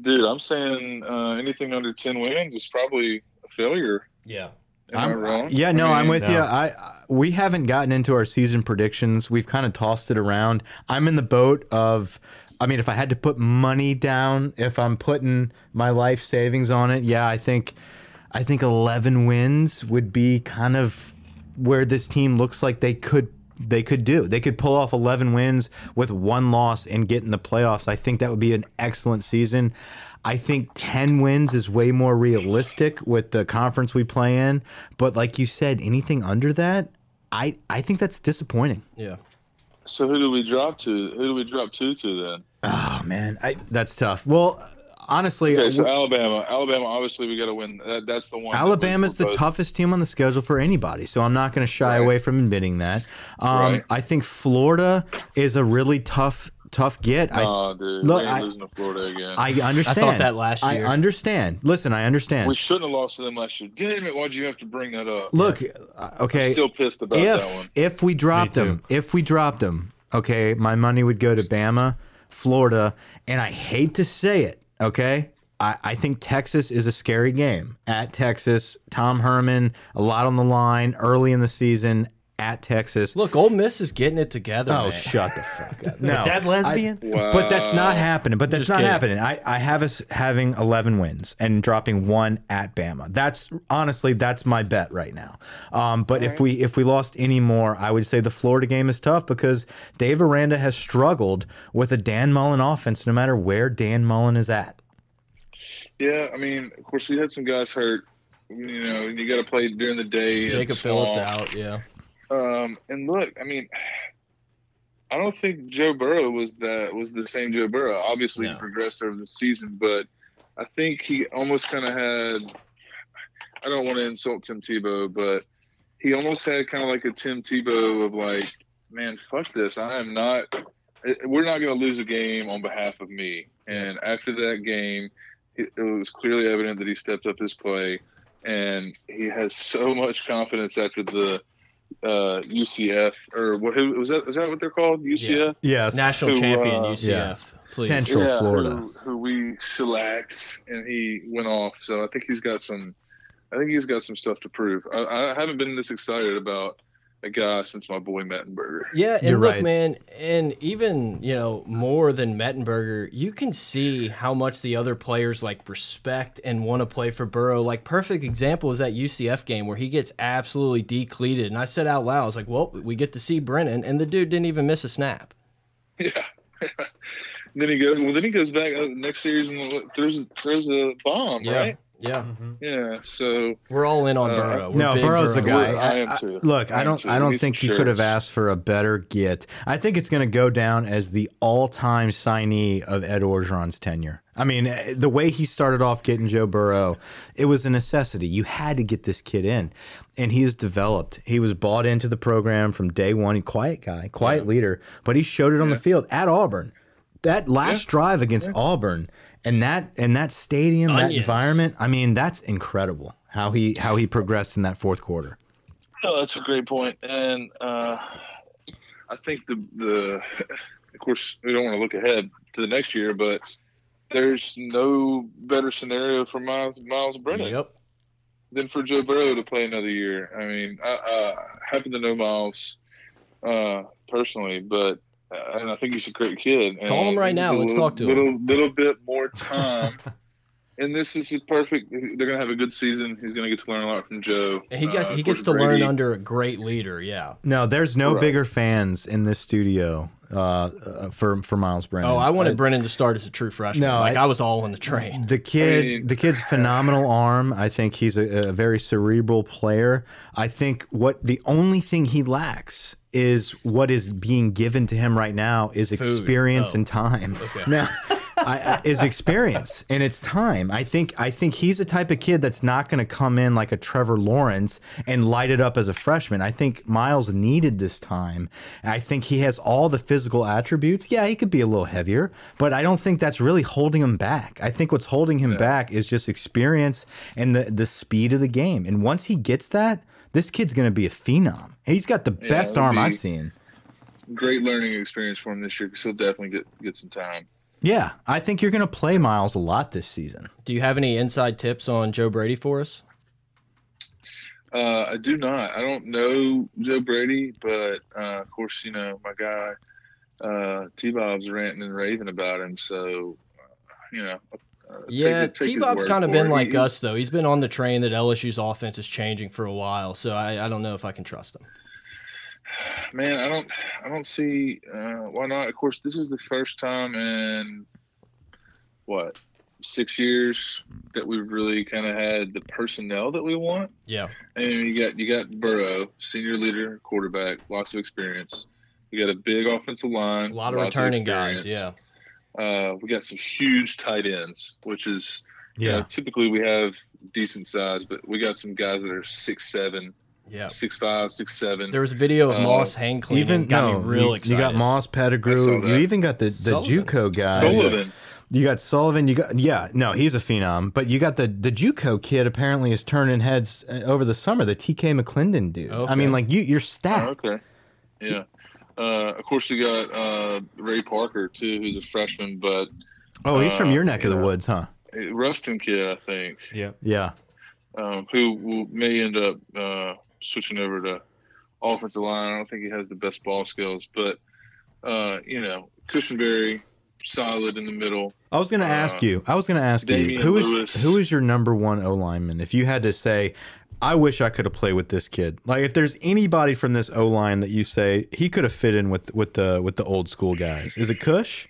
Dude, I'm saying uh, anything under ten wins is probably a failure. yeah. Am I I'm- wrong? Yeah, no, I I'm mean, with you. I I- we haven't gotten into our season predictions. We've kind of tossed it around. I'm in the boat of. I mean, if I had to put money down, if I'm putting my life savings on it, yeah, I think, I think 11 wins would be kind of where this team looks like they could they could do. They could pull off 11 wins with one loss and get in the playoffs. I think that would be an excellent season. I think 10 wins is way more realistic with the conference we play in, but like you said, anything under that, I I think that's disappointing. Yeah. So who do we drop to? Who do we drop two to then? Oh man, I, that's tough. Well, honestly, Okay, so Alabama. Alabama, obviously, we got to win. That, that's the one. Alabama's the toughest team on the schedule for anybody, so I'm not going to shy Right. away from admitting that. Um, Right. I think Florida is a really tough, tough get. I, Nah, dude. look, we I- losing to Florida again. I understand. that last year. I year. understand. Listen, I understand. we shouldn't have lost to them last year. Damn it! Why'd you have to bring that up? Look, uh, okay. Still pissed about that one. if if we dropped them, if we dropped them, okay, my money would go to Bama, Florida, and I hate to say it, okay. I, I think Texas is a scary game at Texas. Tom Herman, a lot on the line early in the season. At Texas. Look, Ole Miss is getting it together. Oh, man. shut the fuck up. No, That lesbian? Wow. but that's not happening. But that's Just not kidding. happening. I, I have us having 11 wins and dropping one at Bama. That's honestly that's my bet right now. Um, but if we if we lost any more, I would say the Florida game is tough because Dave Aranda has struggled with a Dan Mullen offense, no matter where Dan Mullen is at. Yeah, I mean, of course, we had some guys hurt. You know, you got to play during the day. Jacob Phillips out. Yeah. Um, and look, I mean, I don't think Joe Burrow was that was the same Joe Burrow. Obviously, No. he progressed over the season, but I think he almost kind of had. I don't want to insult Tim Tebow, but he almost had kind of like a Tim Tebow of like, man, fuck this. I am not. We're not going to lose a game on behalf of me. And after that game, it, it was clearly evident that he stepped up his play, and he has so much confidence after the uh, UCF or what who was that? Is that what they're called? UCF. Yes, National Who, champion uh, UCF. yeah. Central Yeah, Florida. Who, who we shellacked, and he went off. So I think he's got some. I think he's got some stuff to prove. I, I haven't been this excited about a guy since my boy Mettenberger. Yeah, and You're look, right. man, and even you know more than Mettenberger, you can see how much the other players like respect and want to play for Burrow. Like perfect example is that UCF game where he gets absolutely decleated, and I said out loud, I was like, "Well, we get to see Brennan," and the dude didn't even miss a snap. Yeah. then he goes. Well, then he goes back uh, next series and throws throws a bomb, Yeah, right? Yeah, Yeah. So we're all in on Uh, Burrow. We're no, big Burrow's the guy. We're- I I- am I- too. look, I I don't, too. I don't He's think some you could have asked for a better get. I think it's going to go down as the all-time signee of Ed Orgeron's tenure. I mean, eh, the way he started off getting Joe Burrow, it was a necessity. You had to get this kid in, and he has developed. He was bought into the program from day one. He quiet guy, quiet leader, but he showed it on the field at Auburn. That last drive against Auburn and that and that stadium, that environment. I mean, that's incredible how he how he progressed in that fourth quarter. No, that's a great point, and uh, I think the the of course we don't want to look ahead to the next year, but there's no better scenario for Myles Myles Brennan Yep. than for Joe Burrow to play another year. I mean, I, I happen to know Myles uh, personally, but and I think he's a great kid. Call him right now. needs Let's little, talk to him. little, Little bit more time. And this is a perfect. They're gonna have a good season. He's gonna get to learn a lot from Joe. And he got Uh, he gets course, to learn under a great leader. Yeah. No, there's no Right. bigger fans in this studio uh, uh, for for Myles Brennan. Oh, I wanted Uh, Brennan to start as a true freshman. No, like I- I, was all on the train. the kid, mean- the kid's phenomenal arm. I think he's a, a very cerebral player. I think what the only thing he lacks is what is being given to him right now is experience Oh. and time. Now, I, I, is experience and it's time. I think I think he's the type of kid that's not going to come in like a Trevor Lawrence and light it up as a freshman. I think Myles needed this time. I think he has all the physical attributes. Yeah, he could be a little heavier, but I don't think that's really holding him back. I think what's holding him back is just experience and the the speed of the game. And once he gets that, this kid's going to be a phenom. He's got the Yeah, best it'll arm be- I've seen. great learning experience for him this year because he'll definitely get get some time. Yeah, I think you're going to play Myles a lot this season. Do you have any inside tips on Joe Brady for us? Uh, I do not. I don't know Joe Brady, but uh, of course, you know my guy uh, T Bob's ranting and raving about him. So, uh, you know, uh, Yeah, T Bob's kind of been like He- us though. He's been on the train that LSU's offense is changing for a while, so I, I don't know if I can trust him. Man, I don't, I don't see uh, why not. Of course, this is the first time in what six years that we've really kind of had the personnel that we want. Yeah, And you got you got Burrow, senior leader, quarterback, lots of experience. You got a big offensive line, a lot of returning guys. Yeah, Uh, we got some huge tight ends, which is you know, typically we have decent size, but we got some guys that are six seven, yeah. six five, six seven. There was a video of Uh, Moss hang cleaning. even got no, me real you, excited. you got Moss, I Pettigrew. You even got the the Sullivan. JUCO guy. Sullivan. You got Sullivan. You got yeah. No, he's a phenom. But you got the the JUCO kid. Apparently, is turning heads uh, over the summer. The TK McLendon dude. I mean, like you, you're Oh, stacked. okay. Yeah. Uh, of course, you got uh, Ray Parker too, who's a freshman, but Oh, he's from Uh, your neck of the yeah. woods, huh? a Ruston kid, I think, Yeah. Yeah. um, who will, may end up uh, switching over to offensive line. I don't think he has the best ball skills, but uh, you know, Cushenberry, solid in the middle. I was going to ask Uh, you. I was going to ask you who is Lewis. who is your number one O lineman? If you had to say, I wish I could have played with this kid. Like, if there's anybody from this O line that you say he could have fit in with with the with the old school guys, is it Cush?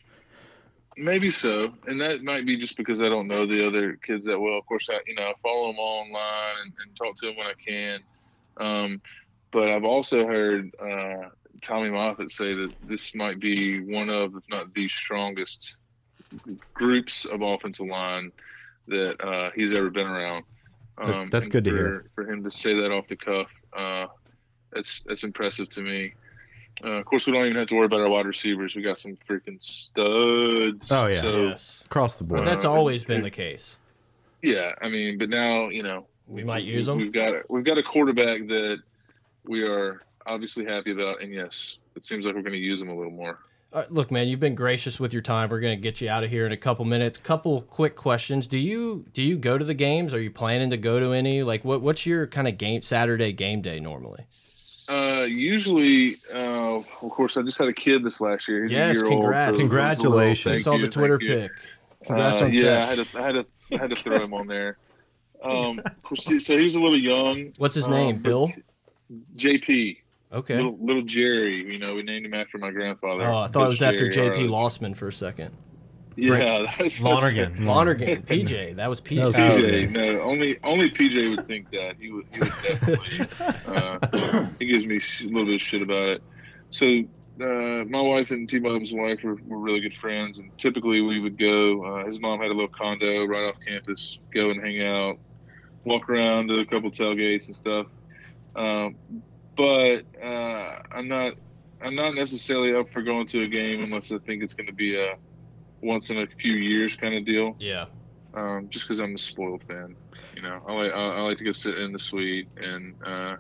Maybe so, and that might be just because I don't know the other kids that well. Of course, I you know I follow them all online and, and talk to them when I can. Um, but I've also heard uh, Tommy Moffitt say that this might be one of, if not the strongest groups of offensive line that uh, he's ever been around. That- that's and good to for, hear. For him to say that off the cuff, uh, that's that's impressive to me. Uh, of course, we don't even have to worry about our wide receivers. We got some freaking studs. Oh, yeah. So, yes. Across the But board. that's Uh, always been the case. yeah. I mean, but now you know We might use them. We've got we've got a quarterback that we are obviously happy about, and yes, it seems like we're going to use him a little more. Uh, look, man, you've been gracious with your time. We're gonna get you out of here in a couple minutes. Couple quick questions. Do you do you go to the games? Are you planning to go to any? Like, what what's your kind of game Saturday game day normally? Uh, usually, uh, of course, I just had a kid this last year. He's Yes, a year old, congrats. so it was a little- Congratulations. I saw the Twitter thank you. pic. Congrats Uh, on yeah, I had to, I had to, I had to throw him on there. Um, so he's a little young. What's his um, name? but Bill. JP, Okay. little, little Jerry. You know, we named him after my grandfather. Oh, I thought it was Coach after JP Lossman for a second. Yeah, that's, Lonergan. Lonergan, PJ. That was PJ. That was PJ, no, only only PJ would think that. He would, he would definitely. Uh, he gives me a little bit of shit about it. So uh, my wife and T Bob's wife were, were really good friends, and typically we would go. Uh, his mom had a little condo right off campus. Go and hang out, walk around to a couple tailgates and stuff. Um, but uh, I'm not. I'm not necessarily up for going to a game unless I think it's going to be a once in a few years kind of deal Yeah. um, just because I'm a spoiled fan. You know, I like I, I like to go sit in the suite and uh,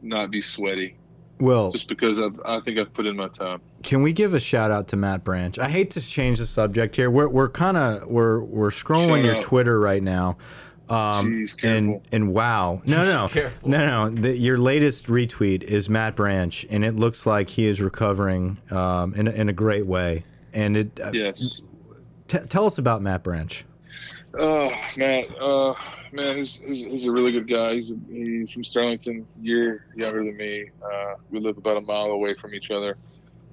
not be sweaty, Well, just because I've, I think I've put in my time. Can we give a shout out to Matt Branch? I hate to change the subject here. We're we're kind of we're we're scrolling Shout your out. Twitter right now. Um, Jeez, and and wow, no, no, no, no. The, your latest retweet is Matt Branch, and it looks like he is recovering um, in a, in a great way. And it uh, Yes. t- tell us about Matt Branch. Oh, Matt. Uh, man, he's, he's, he's a really good guy. He's a, he's from Sterlington, year younger than me. Uh, we live about a mile away from each other.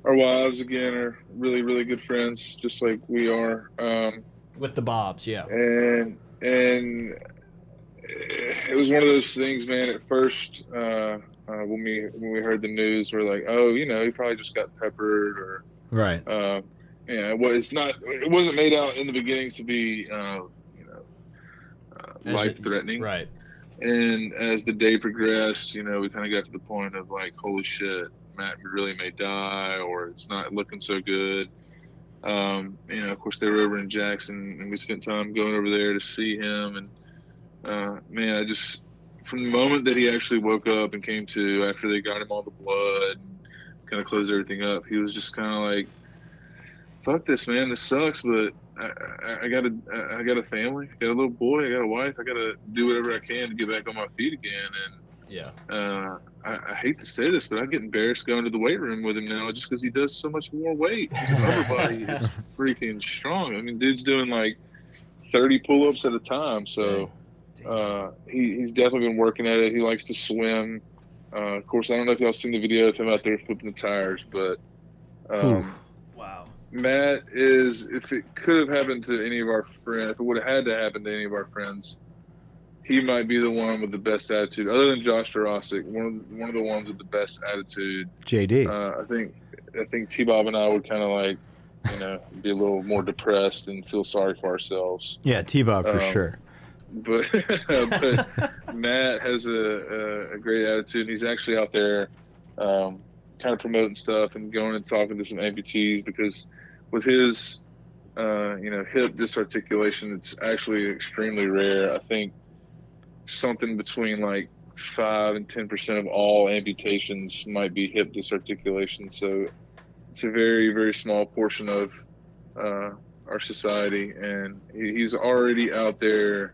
Our wives, again, are really, really good friends, just like we are. Um, With the Bobs, yeah. and and it was one of those things, man. At first, uh, uh, when we when we heard the news, we're like, oh, you know, he probably just got peppered, or Right. uh, yeah, well, it's not. It wasn't made out in the beginning to be, uh, you know, uh, life threatening. Right. And as the day progressed, you know, we kind of got to the point of like, holy shit, Matt really may die, or it's not looking so good. Um, you know, of course, they were over in Jackson, and we spent time going over there to see him. And uh, man, I just, from the moment that he actually woke up and came to, after they got him all the blood, and kind of closed everything up, he was just kind of like, "Fuck this, man. This sucks, but I, I, I got a, I got a family, I got a little boy, I got a wife. I got to do whatever I can to get back on my feet again." And Yeah. uh, I, I hate to say this, but I get embarrassed going to the weight room with him now just because he does so much more weight. His upper body is freaking strong. I mean, dude's doing like 30 pull ups at a time. So uh, he, he's definitely been working at it. He likes to swim. Uh, of course, I don't know if y'all seen the video of him out there flipping the tires, but um, Wow. Matt is, if it could have happened to any of our friends, if it would have had to happen to any of our friends, he might be the one with the best attitude, other than Josh Dworaczyk, one of the, one of the ones with the best attitude. JD. Uh, I think I think T Bob and I would kind of like, you know, be a little more depressed and feel sorry for ourselves. yeah, T Bob for um, sure. But but Matt has a, a, a great attitude. He's actually out there, um, kind of promoting stuff and going and talking to some amputees because with his, uh, you know, hip disarticulation, it's actually extremely rare. I think something between like five and ten percent of all amputations might be hip disarticulation. So it's a very very small portion of uh, our society, and he's already out there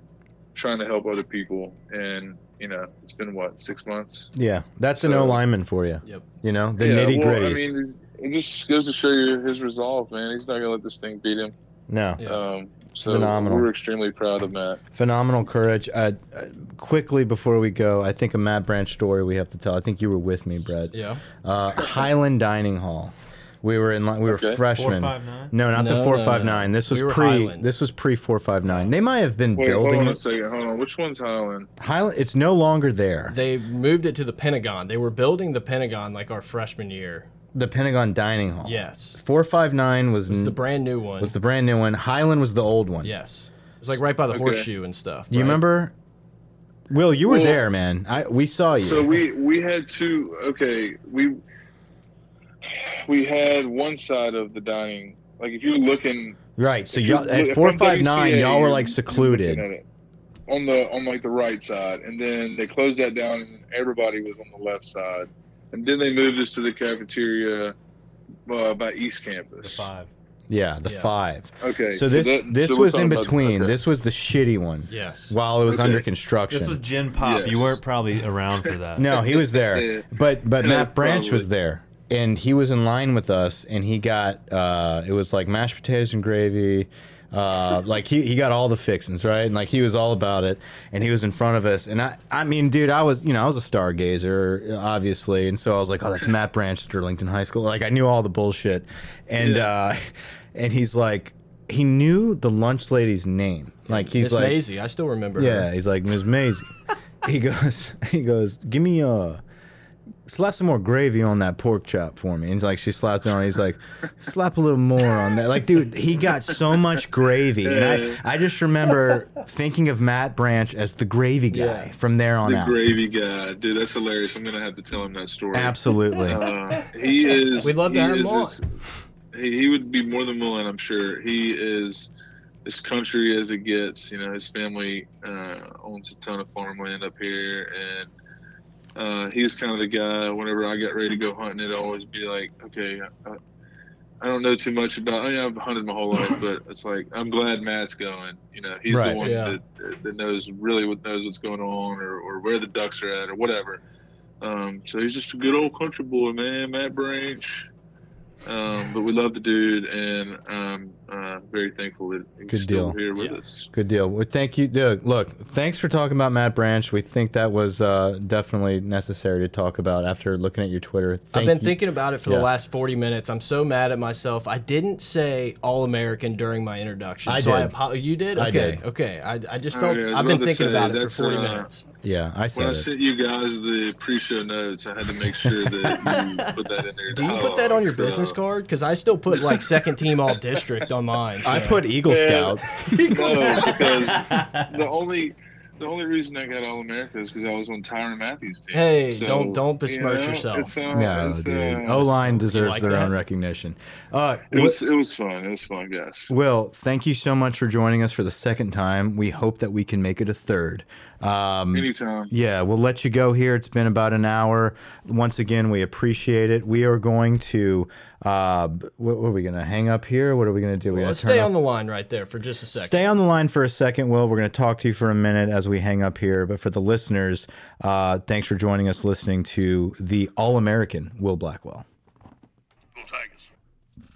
trying to help other people. And you know, it's been what six months. Yeah, that's an So- O lineman for you. Yep. You know, the Yeah, nitty well. I mean, it just goes to show you his resolve, man. He's not gonna let this thing beat him. no, Yeah. Um, so Phenomenal. we're extremely proud of Matt. phenomenal courage. Uh, uh, quickly before we go, I think a Matt Branch story we have to tell. I think you were with me, Brett. Yeah. Uh, Highland Dining Hall. We were in. li- We were Okay. freshmen. 459? No, not the No, four no, five no. nine. This was We were pre. Highland. This was pre four five nine. They might have been Wait, hold building on a second. Hold on. Which one's Highland? Highland. It's no longer there. They moved it to the Pentagon. They were building the Pentagon like our freshman year. The Pentagon Dining Hall. Yes. Four five nine was It's n- the brand new one. was the brand new one. Highland was the old one. yes. It was like right by the Okay. horseshoe and stuff. Do you right? remember? Will, you were Well- there, man. I we saw you. So we we had two. Okay, we we had one side of the dining. Like if you're looking right. So y'all you're- at if four I'm five nine, WCA, y'all were like secluded. looking at it on the on like the right side, and then they closed that down, and everybody was on the left side, and then they moved us to the cafeteria uh, by East Campus. The five. Yeah, the Yeah. five. Okay, So this that- this so was in between. okay. This was the shitty one. Yes. While it was Okay. under construction. This was Gin Pop. Yes. You weren't probably around for that. No, he was there. Yeah. But but Yeah, Matt Branch was there. And he was in line with us and he got uh it was like mashed potatoes and gravy. Uh like he, he got all the fixings, right? And like he was all about it and he was in front of us and I I mean, dude, I was, you know, I was a stargazer, obviously, and so I was like, "Oh, that's Matt Branch, Sterlington High School." Like I knew all the bullshit. And Yeah. uh and he's like he knew the lunch lady's name. Like he's Miss like Maisie. I still remember yeah, her. he's like Ms. Maisie. he goes, he goes, give me uh slap some more gravy on that pork chop for me. And he's like, she slapped it on. He's like, slap a little more on that. Like, dude, he got so much gravy, and I, I just remember thinking of Matt Branch as the gravy guy Yeah. from there on the out. gravy guy, dude. That's hilarious. I'm gonna have to tell him that story. Absolutely. Uh, he is. We'd love to he have him on. he, he would be more than willing, I'm sure. He is as country as it gets. You know, his family uh, owns a ton of farmland up here, and uh, he was kind of the guy. Whenever I got ready to go hunting, it'd always be like, okay. I, I don't know too much about. I mean, I've hunted my whole life, but it's like I'm glad Matt's going. You know, he's Right. the one Yeah. that, that knows really what knows what's going on, or, or where the ducks are at, or whatever. Um, so he's just a good old country boy, man, Matt Branch. Um, but we love the dude, and um, uh, very thankful that he's Good still deal. here with Yeah. us. Good deal. Well, thank you. Dude, look, thanks for talking about Matt Branch. We think that was uh, definitely necessary to talk about after looking at your Twitter. I've been you. thinking about it for Yeah. the last 40 minutes. I'm so mad at myself. I didn't say All American during my introduction. I so did. apo- you did? I Okay. did. Okay. I, I just Oh, felt yeah, I I've been thinking say, about it for 40 uh, minutes. Yeah, I said. When I it. sent you guys the pre-show notes, I had to make sure that you put that in there. Do you put that on your So- business card? Because I still put like second team all district on mine. I put Eagle Yeah. Scout. No, because the only the only reason I got All America is because I was on Tyrann Mathieu's team. Hey, So, don't- don't you besmirch know, yourself. uh, No, dude. uh, O line deserves like their that? own recognition. Uh, It was it was fun. It was fun, guys. Will, thank you so much for joining us for the second time. We hope that we can make it a third. Um, Anytime. yeah, we'll let you go here. It's been about an hour. Once again, we appreciate it. We are going to, uh, what, what are we going to hang up here? What are we going to do? Well, gotta let's stay off- on the line right there for just a second. Stay on the line for a second, Will. We're going to talk to you for a minute as we hang up here. But for the listeners, uh, thanks for joining us listening to the All American Will Blackwell.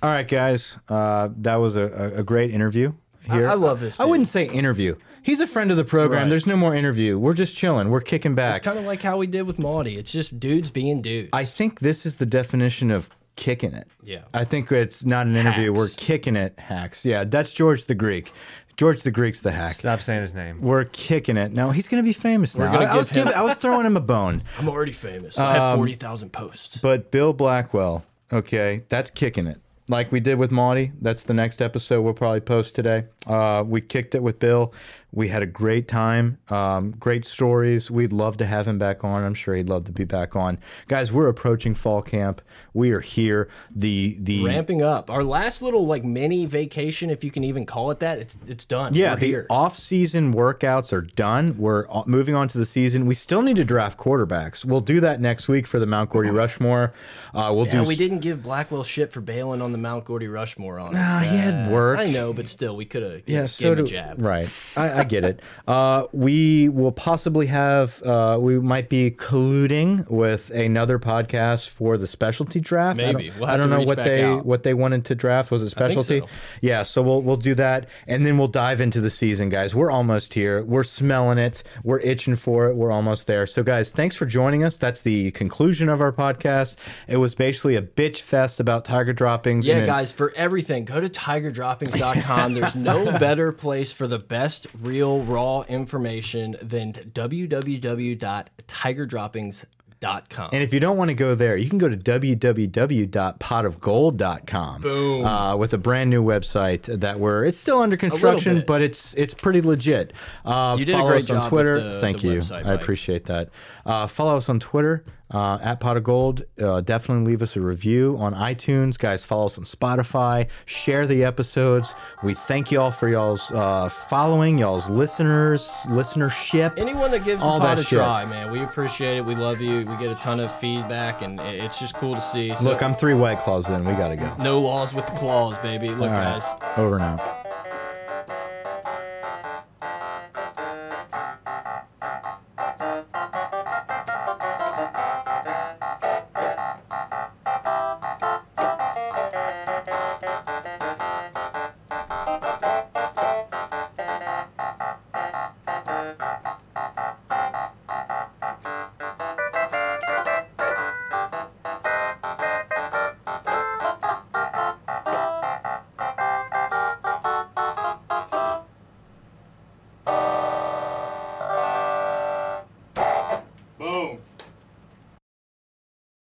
All right, guys. Uh, that was a, a, a great interview here. I love this I wouldn't say interview. He's a friend of the program. Right. There's no more interview. We're just chilling. We're kicking back. It's kind of like how we did with Mauti. It's just dudes being dudes. I think this is the definition of kicking it. Yeah. I think it's not an interview. Hacks. We're kicking it. Hacks. Yeah, that's George the Greek. George the Greek's the hack. Stop saying his name. We're kicking it. No, he's going to be famous now. gonna I, I was giving, I was throwing him a bone. I'm already famous. I have um, 40,000 posts. But Bill Blackwell, okay, that's kicking it. Like we did with Mauti. That's the next episode we'll probably post today. Uh, we kicked it with Bill. We had a great time. Um, great stories. We'd love to have him back on. I'm sure he'd love to be back on. Guys, we're approaching fall camp. We are here. The the Ramping up. Our last little like mini vacation, if you can even call it that, it's it's done. Yeah, We're the here. off-season workouts are done. We're moving on to the season. We still need to draft quarterbacks. We'll do that next week for the Mount Gordy Rushmore. Uh, we'll Yeah, do. we didn't give Blackwell shit for bailing on the Mount Gordy Rushmore on. Nah, he had Uh, work. I know, but still, we could have Yeah, gave so do jab. right. I, I, I get it. Uh, we will possibly have, uh, we might be colluding with another podcast for the specialty draft. I don't, We'll I don't know what they out. what they wanted to draft. Was it I think specialty? so. Yeah. So we'll we'll do that, and then we'll dive into the season, guys. We're almost here. We're smelling it. We're itching for it. We're almost there. So, guys, thanks for joining us. That's the conclusion of our podcast. It was basically a bitch fest about tiger droppings. Yeah, and guys, for everything, go to tigerdroppings.com. There's no better place for the best real raw information than www.tigerdroppings.com. And if you don't want to go there, you can go to www.potofgold.com. Boom. Uh, with a brand new website that we're it's still under construction, but it's it's pretty legit. Uh, You did a great us on job Twitter. the- Thank the you. website, I appreciate that. Uh, follow us on Twitter uh, at Pot of Gold. Uh, definitely leave us a review on iTunes, guys. Follow us on Spotify. Share the episodes. We thank y'all for y'all's uh, following, y'all's listeners, listenership. Anyone that gives the All pod that a shit. try, man, we appreciate it. We love you. We get a ton of feedback, and it- it's just cool to see. So, Look, I'm three white claws in. We got to go. no laws with the claws, baby. Look, All right. guys. Over out.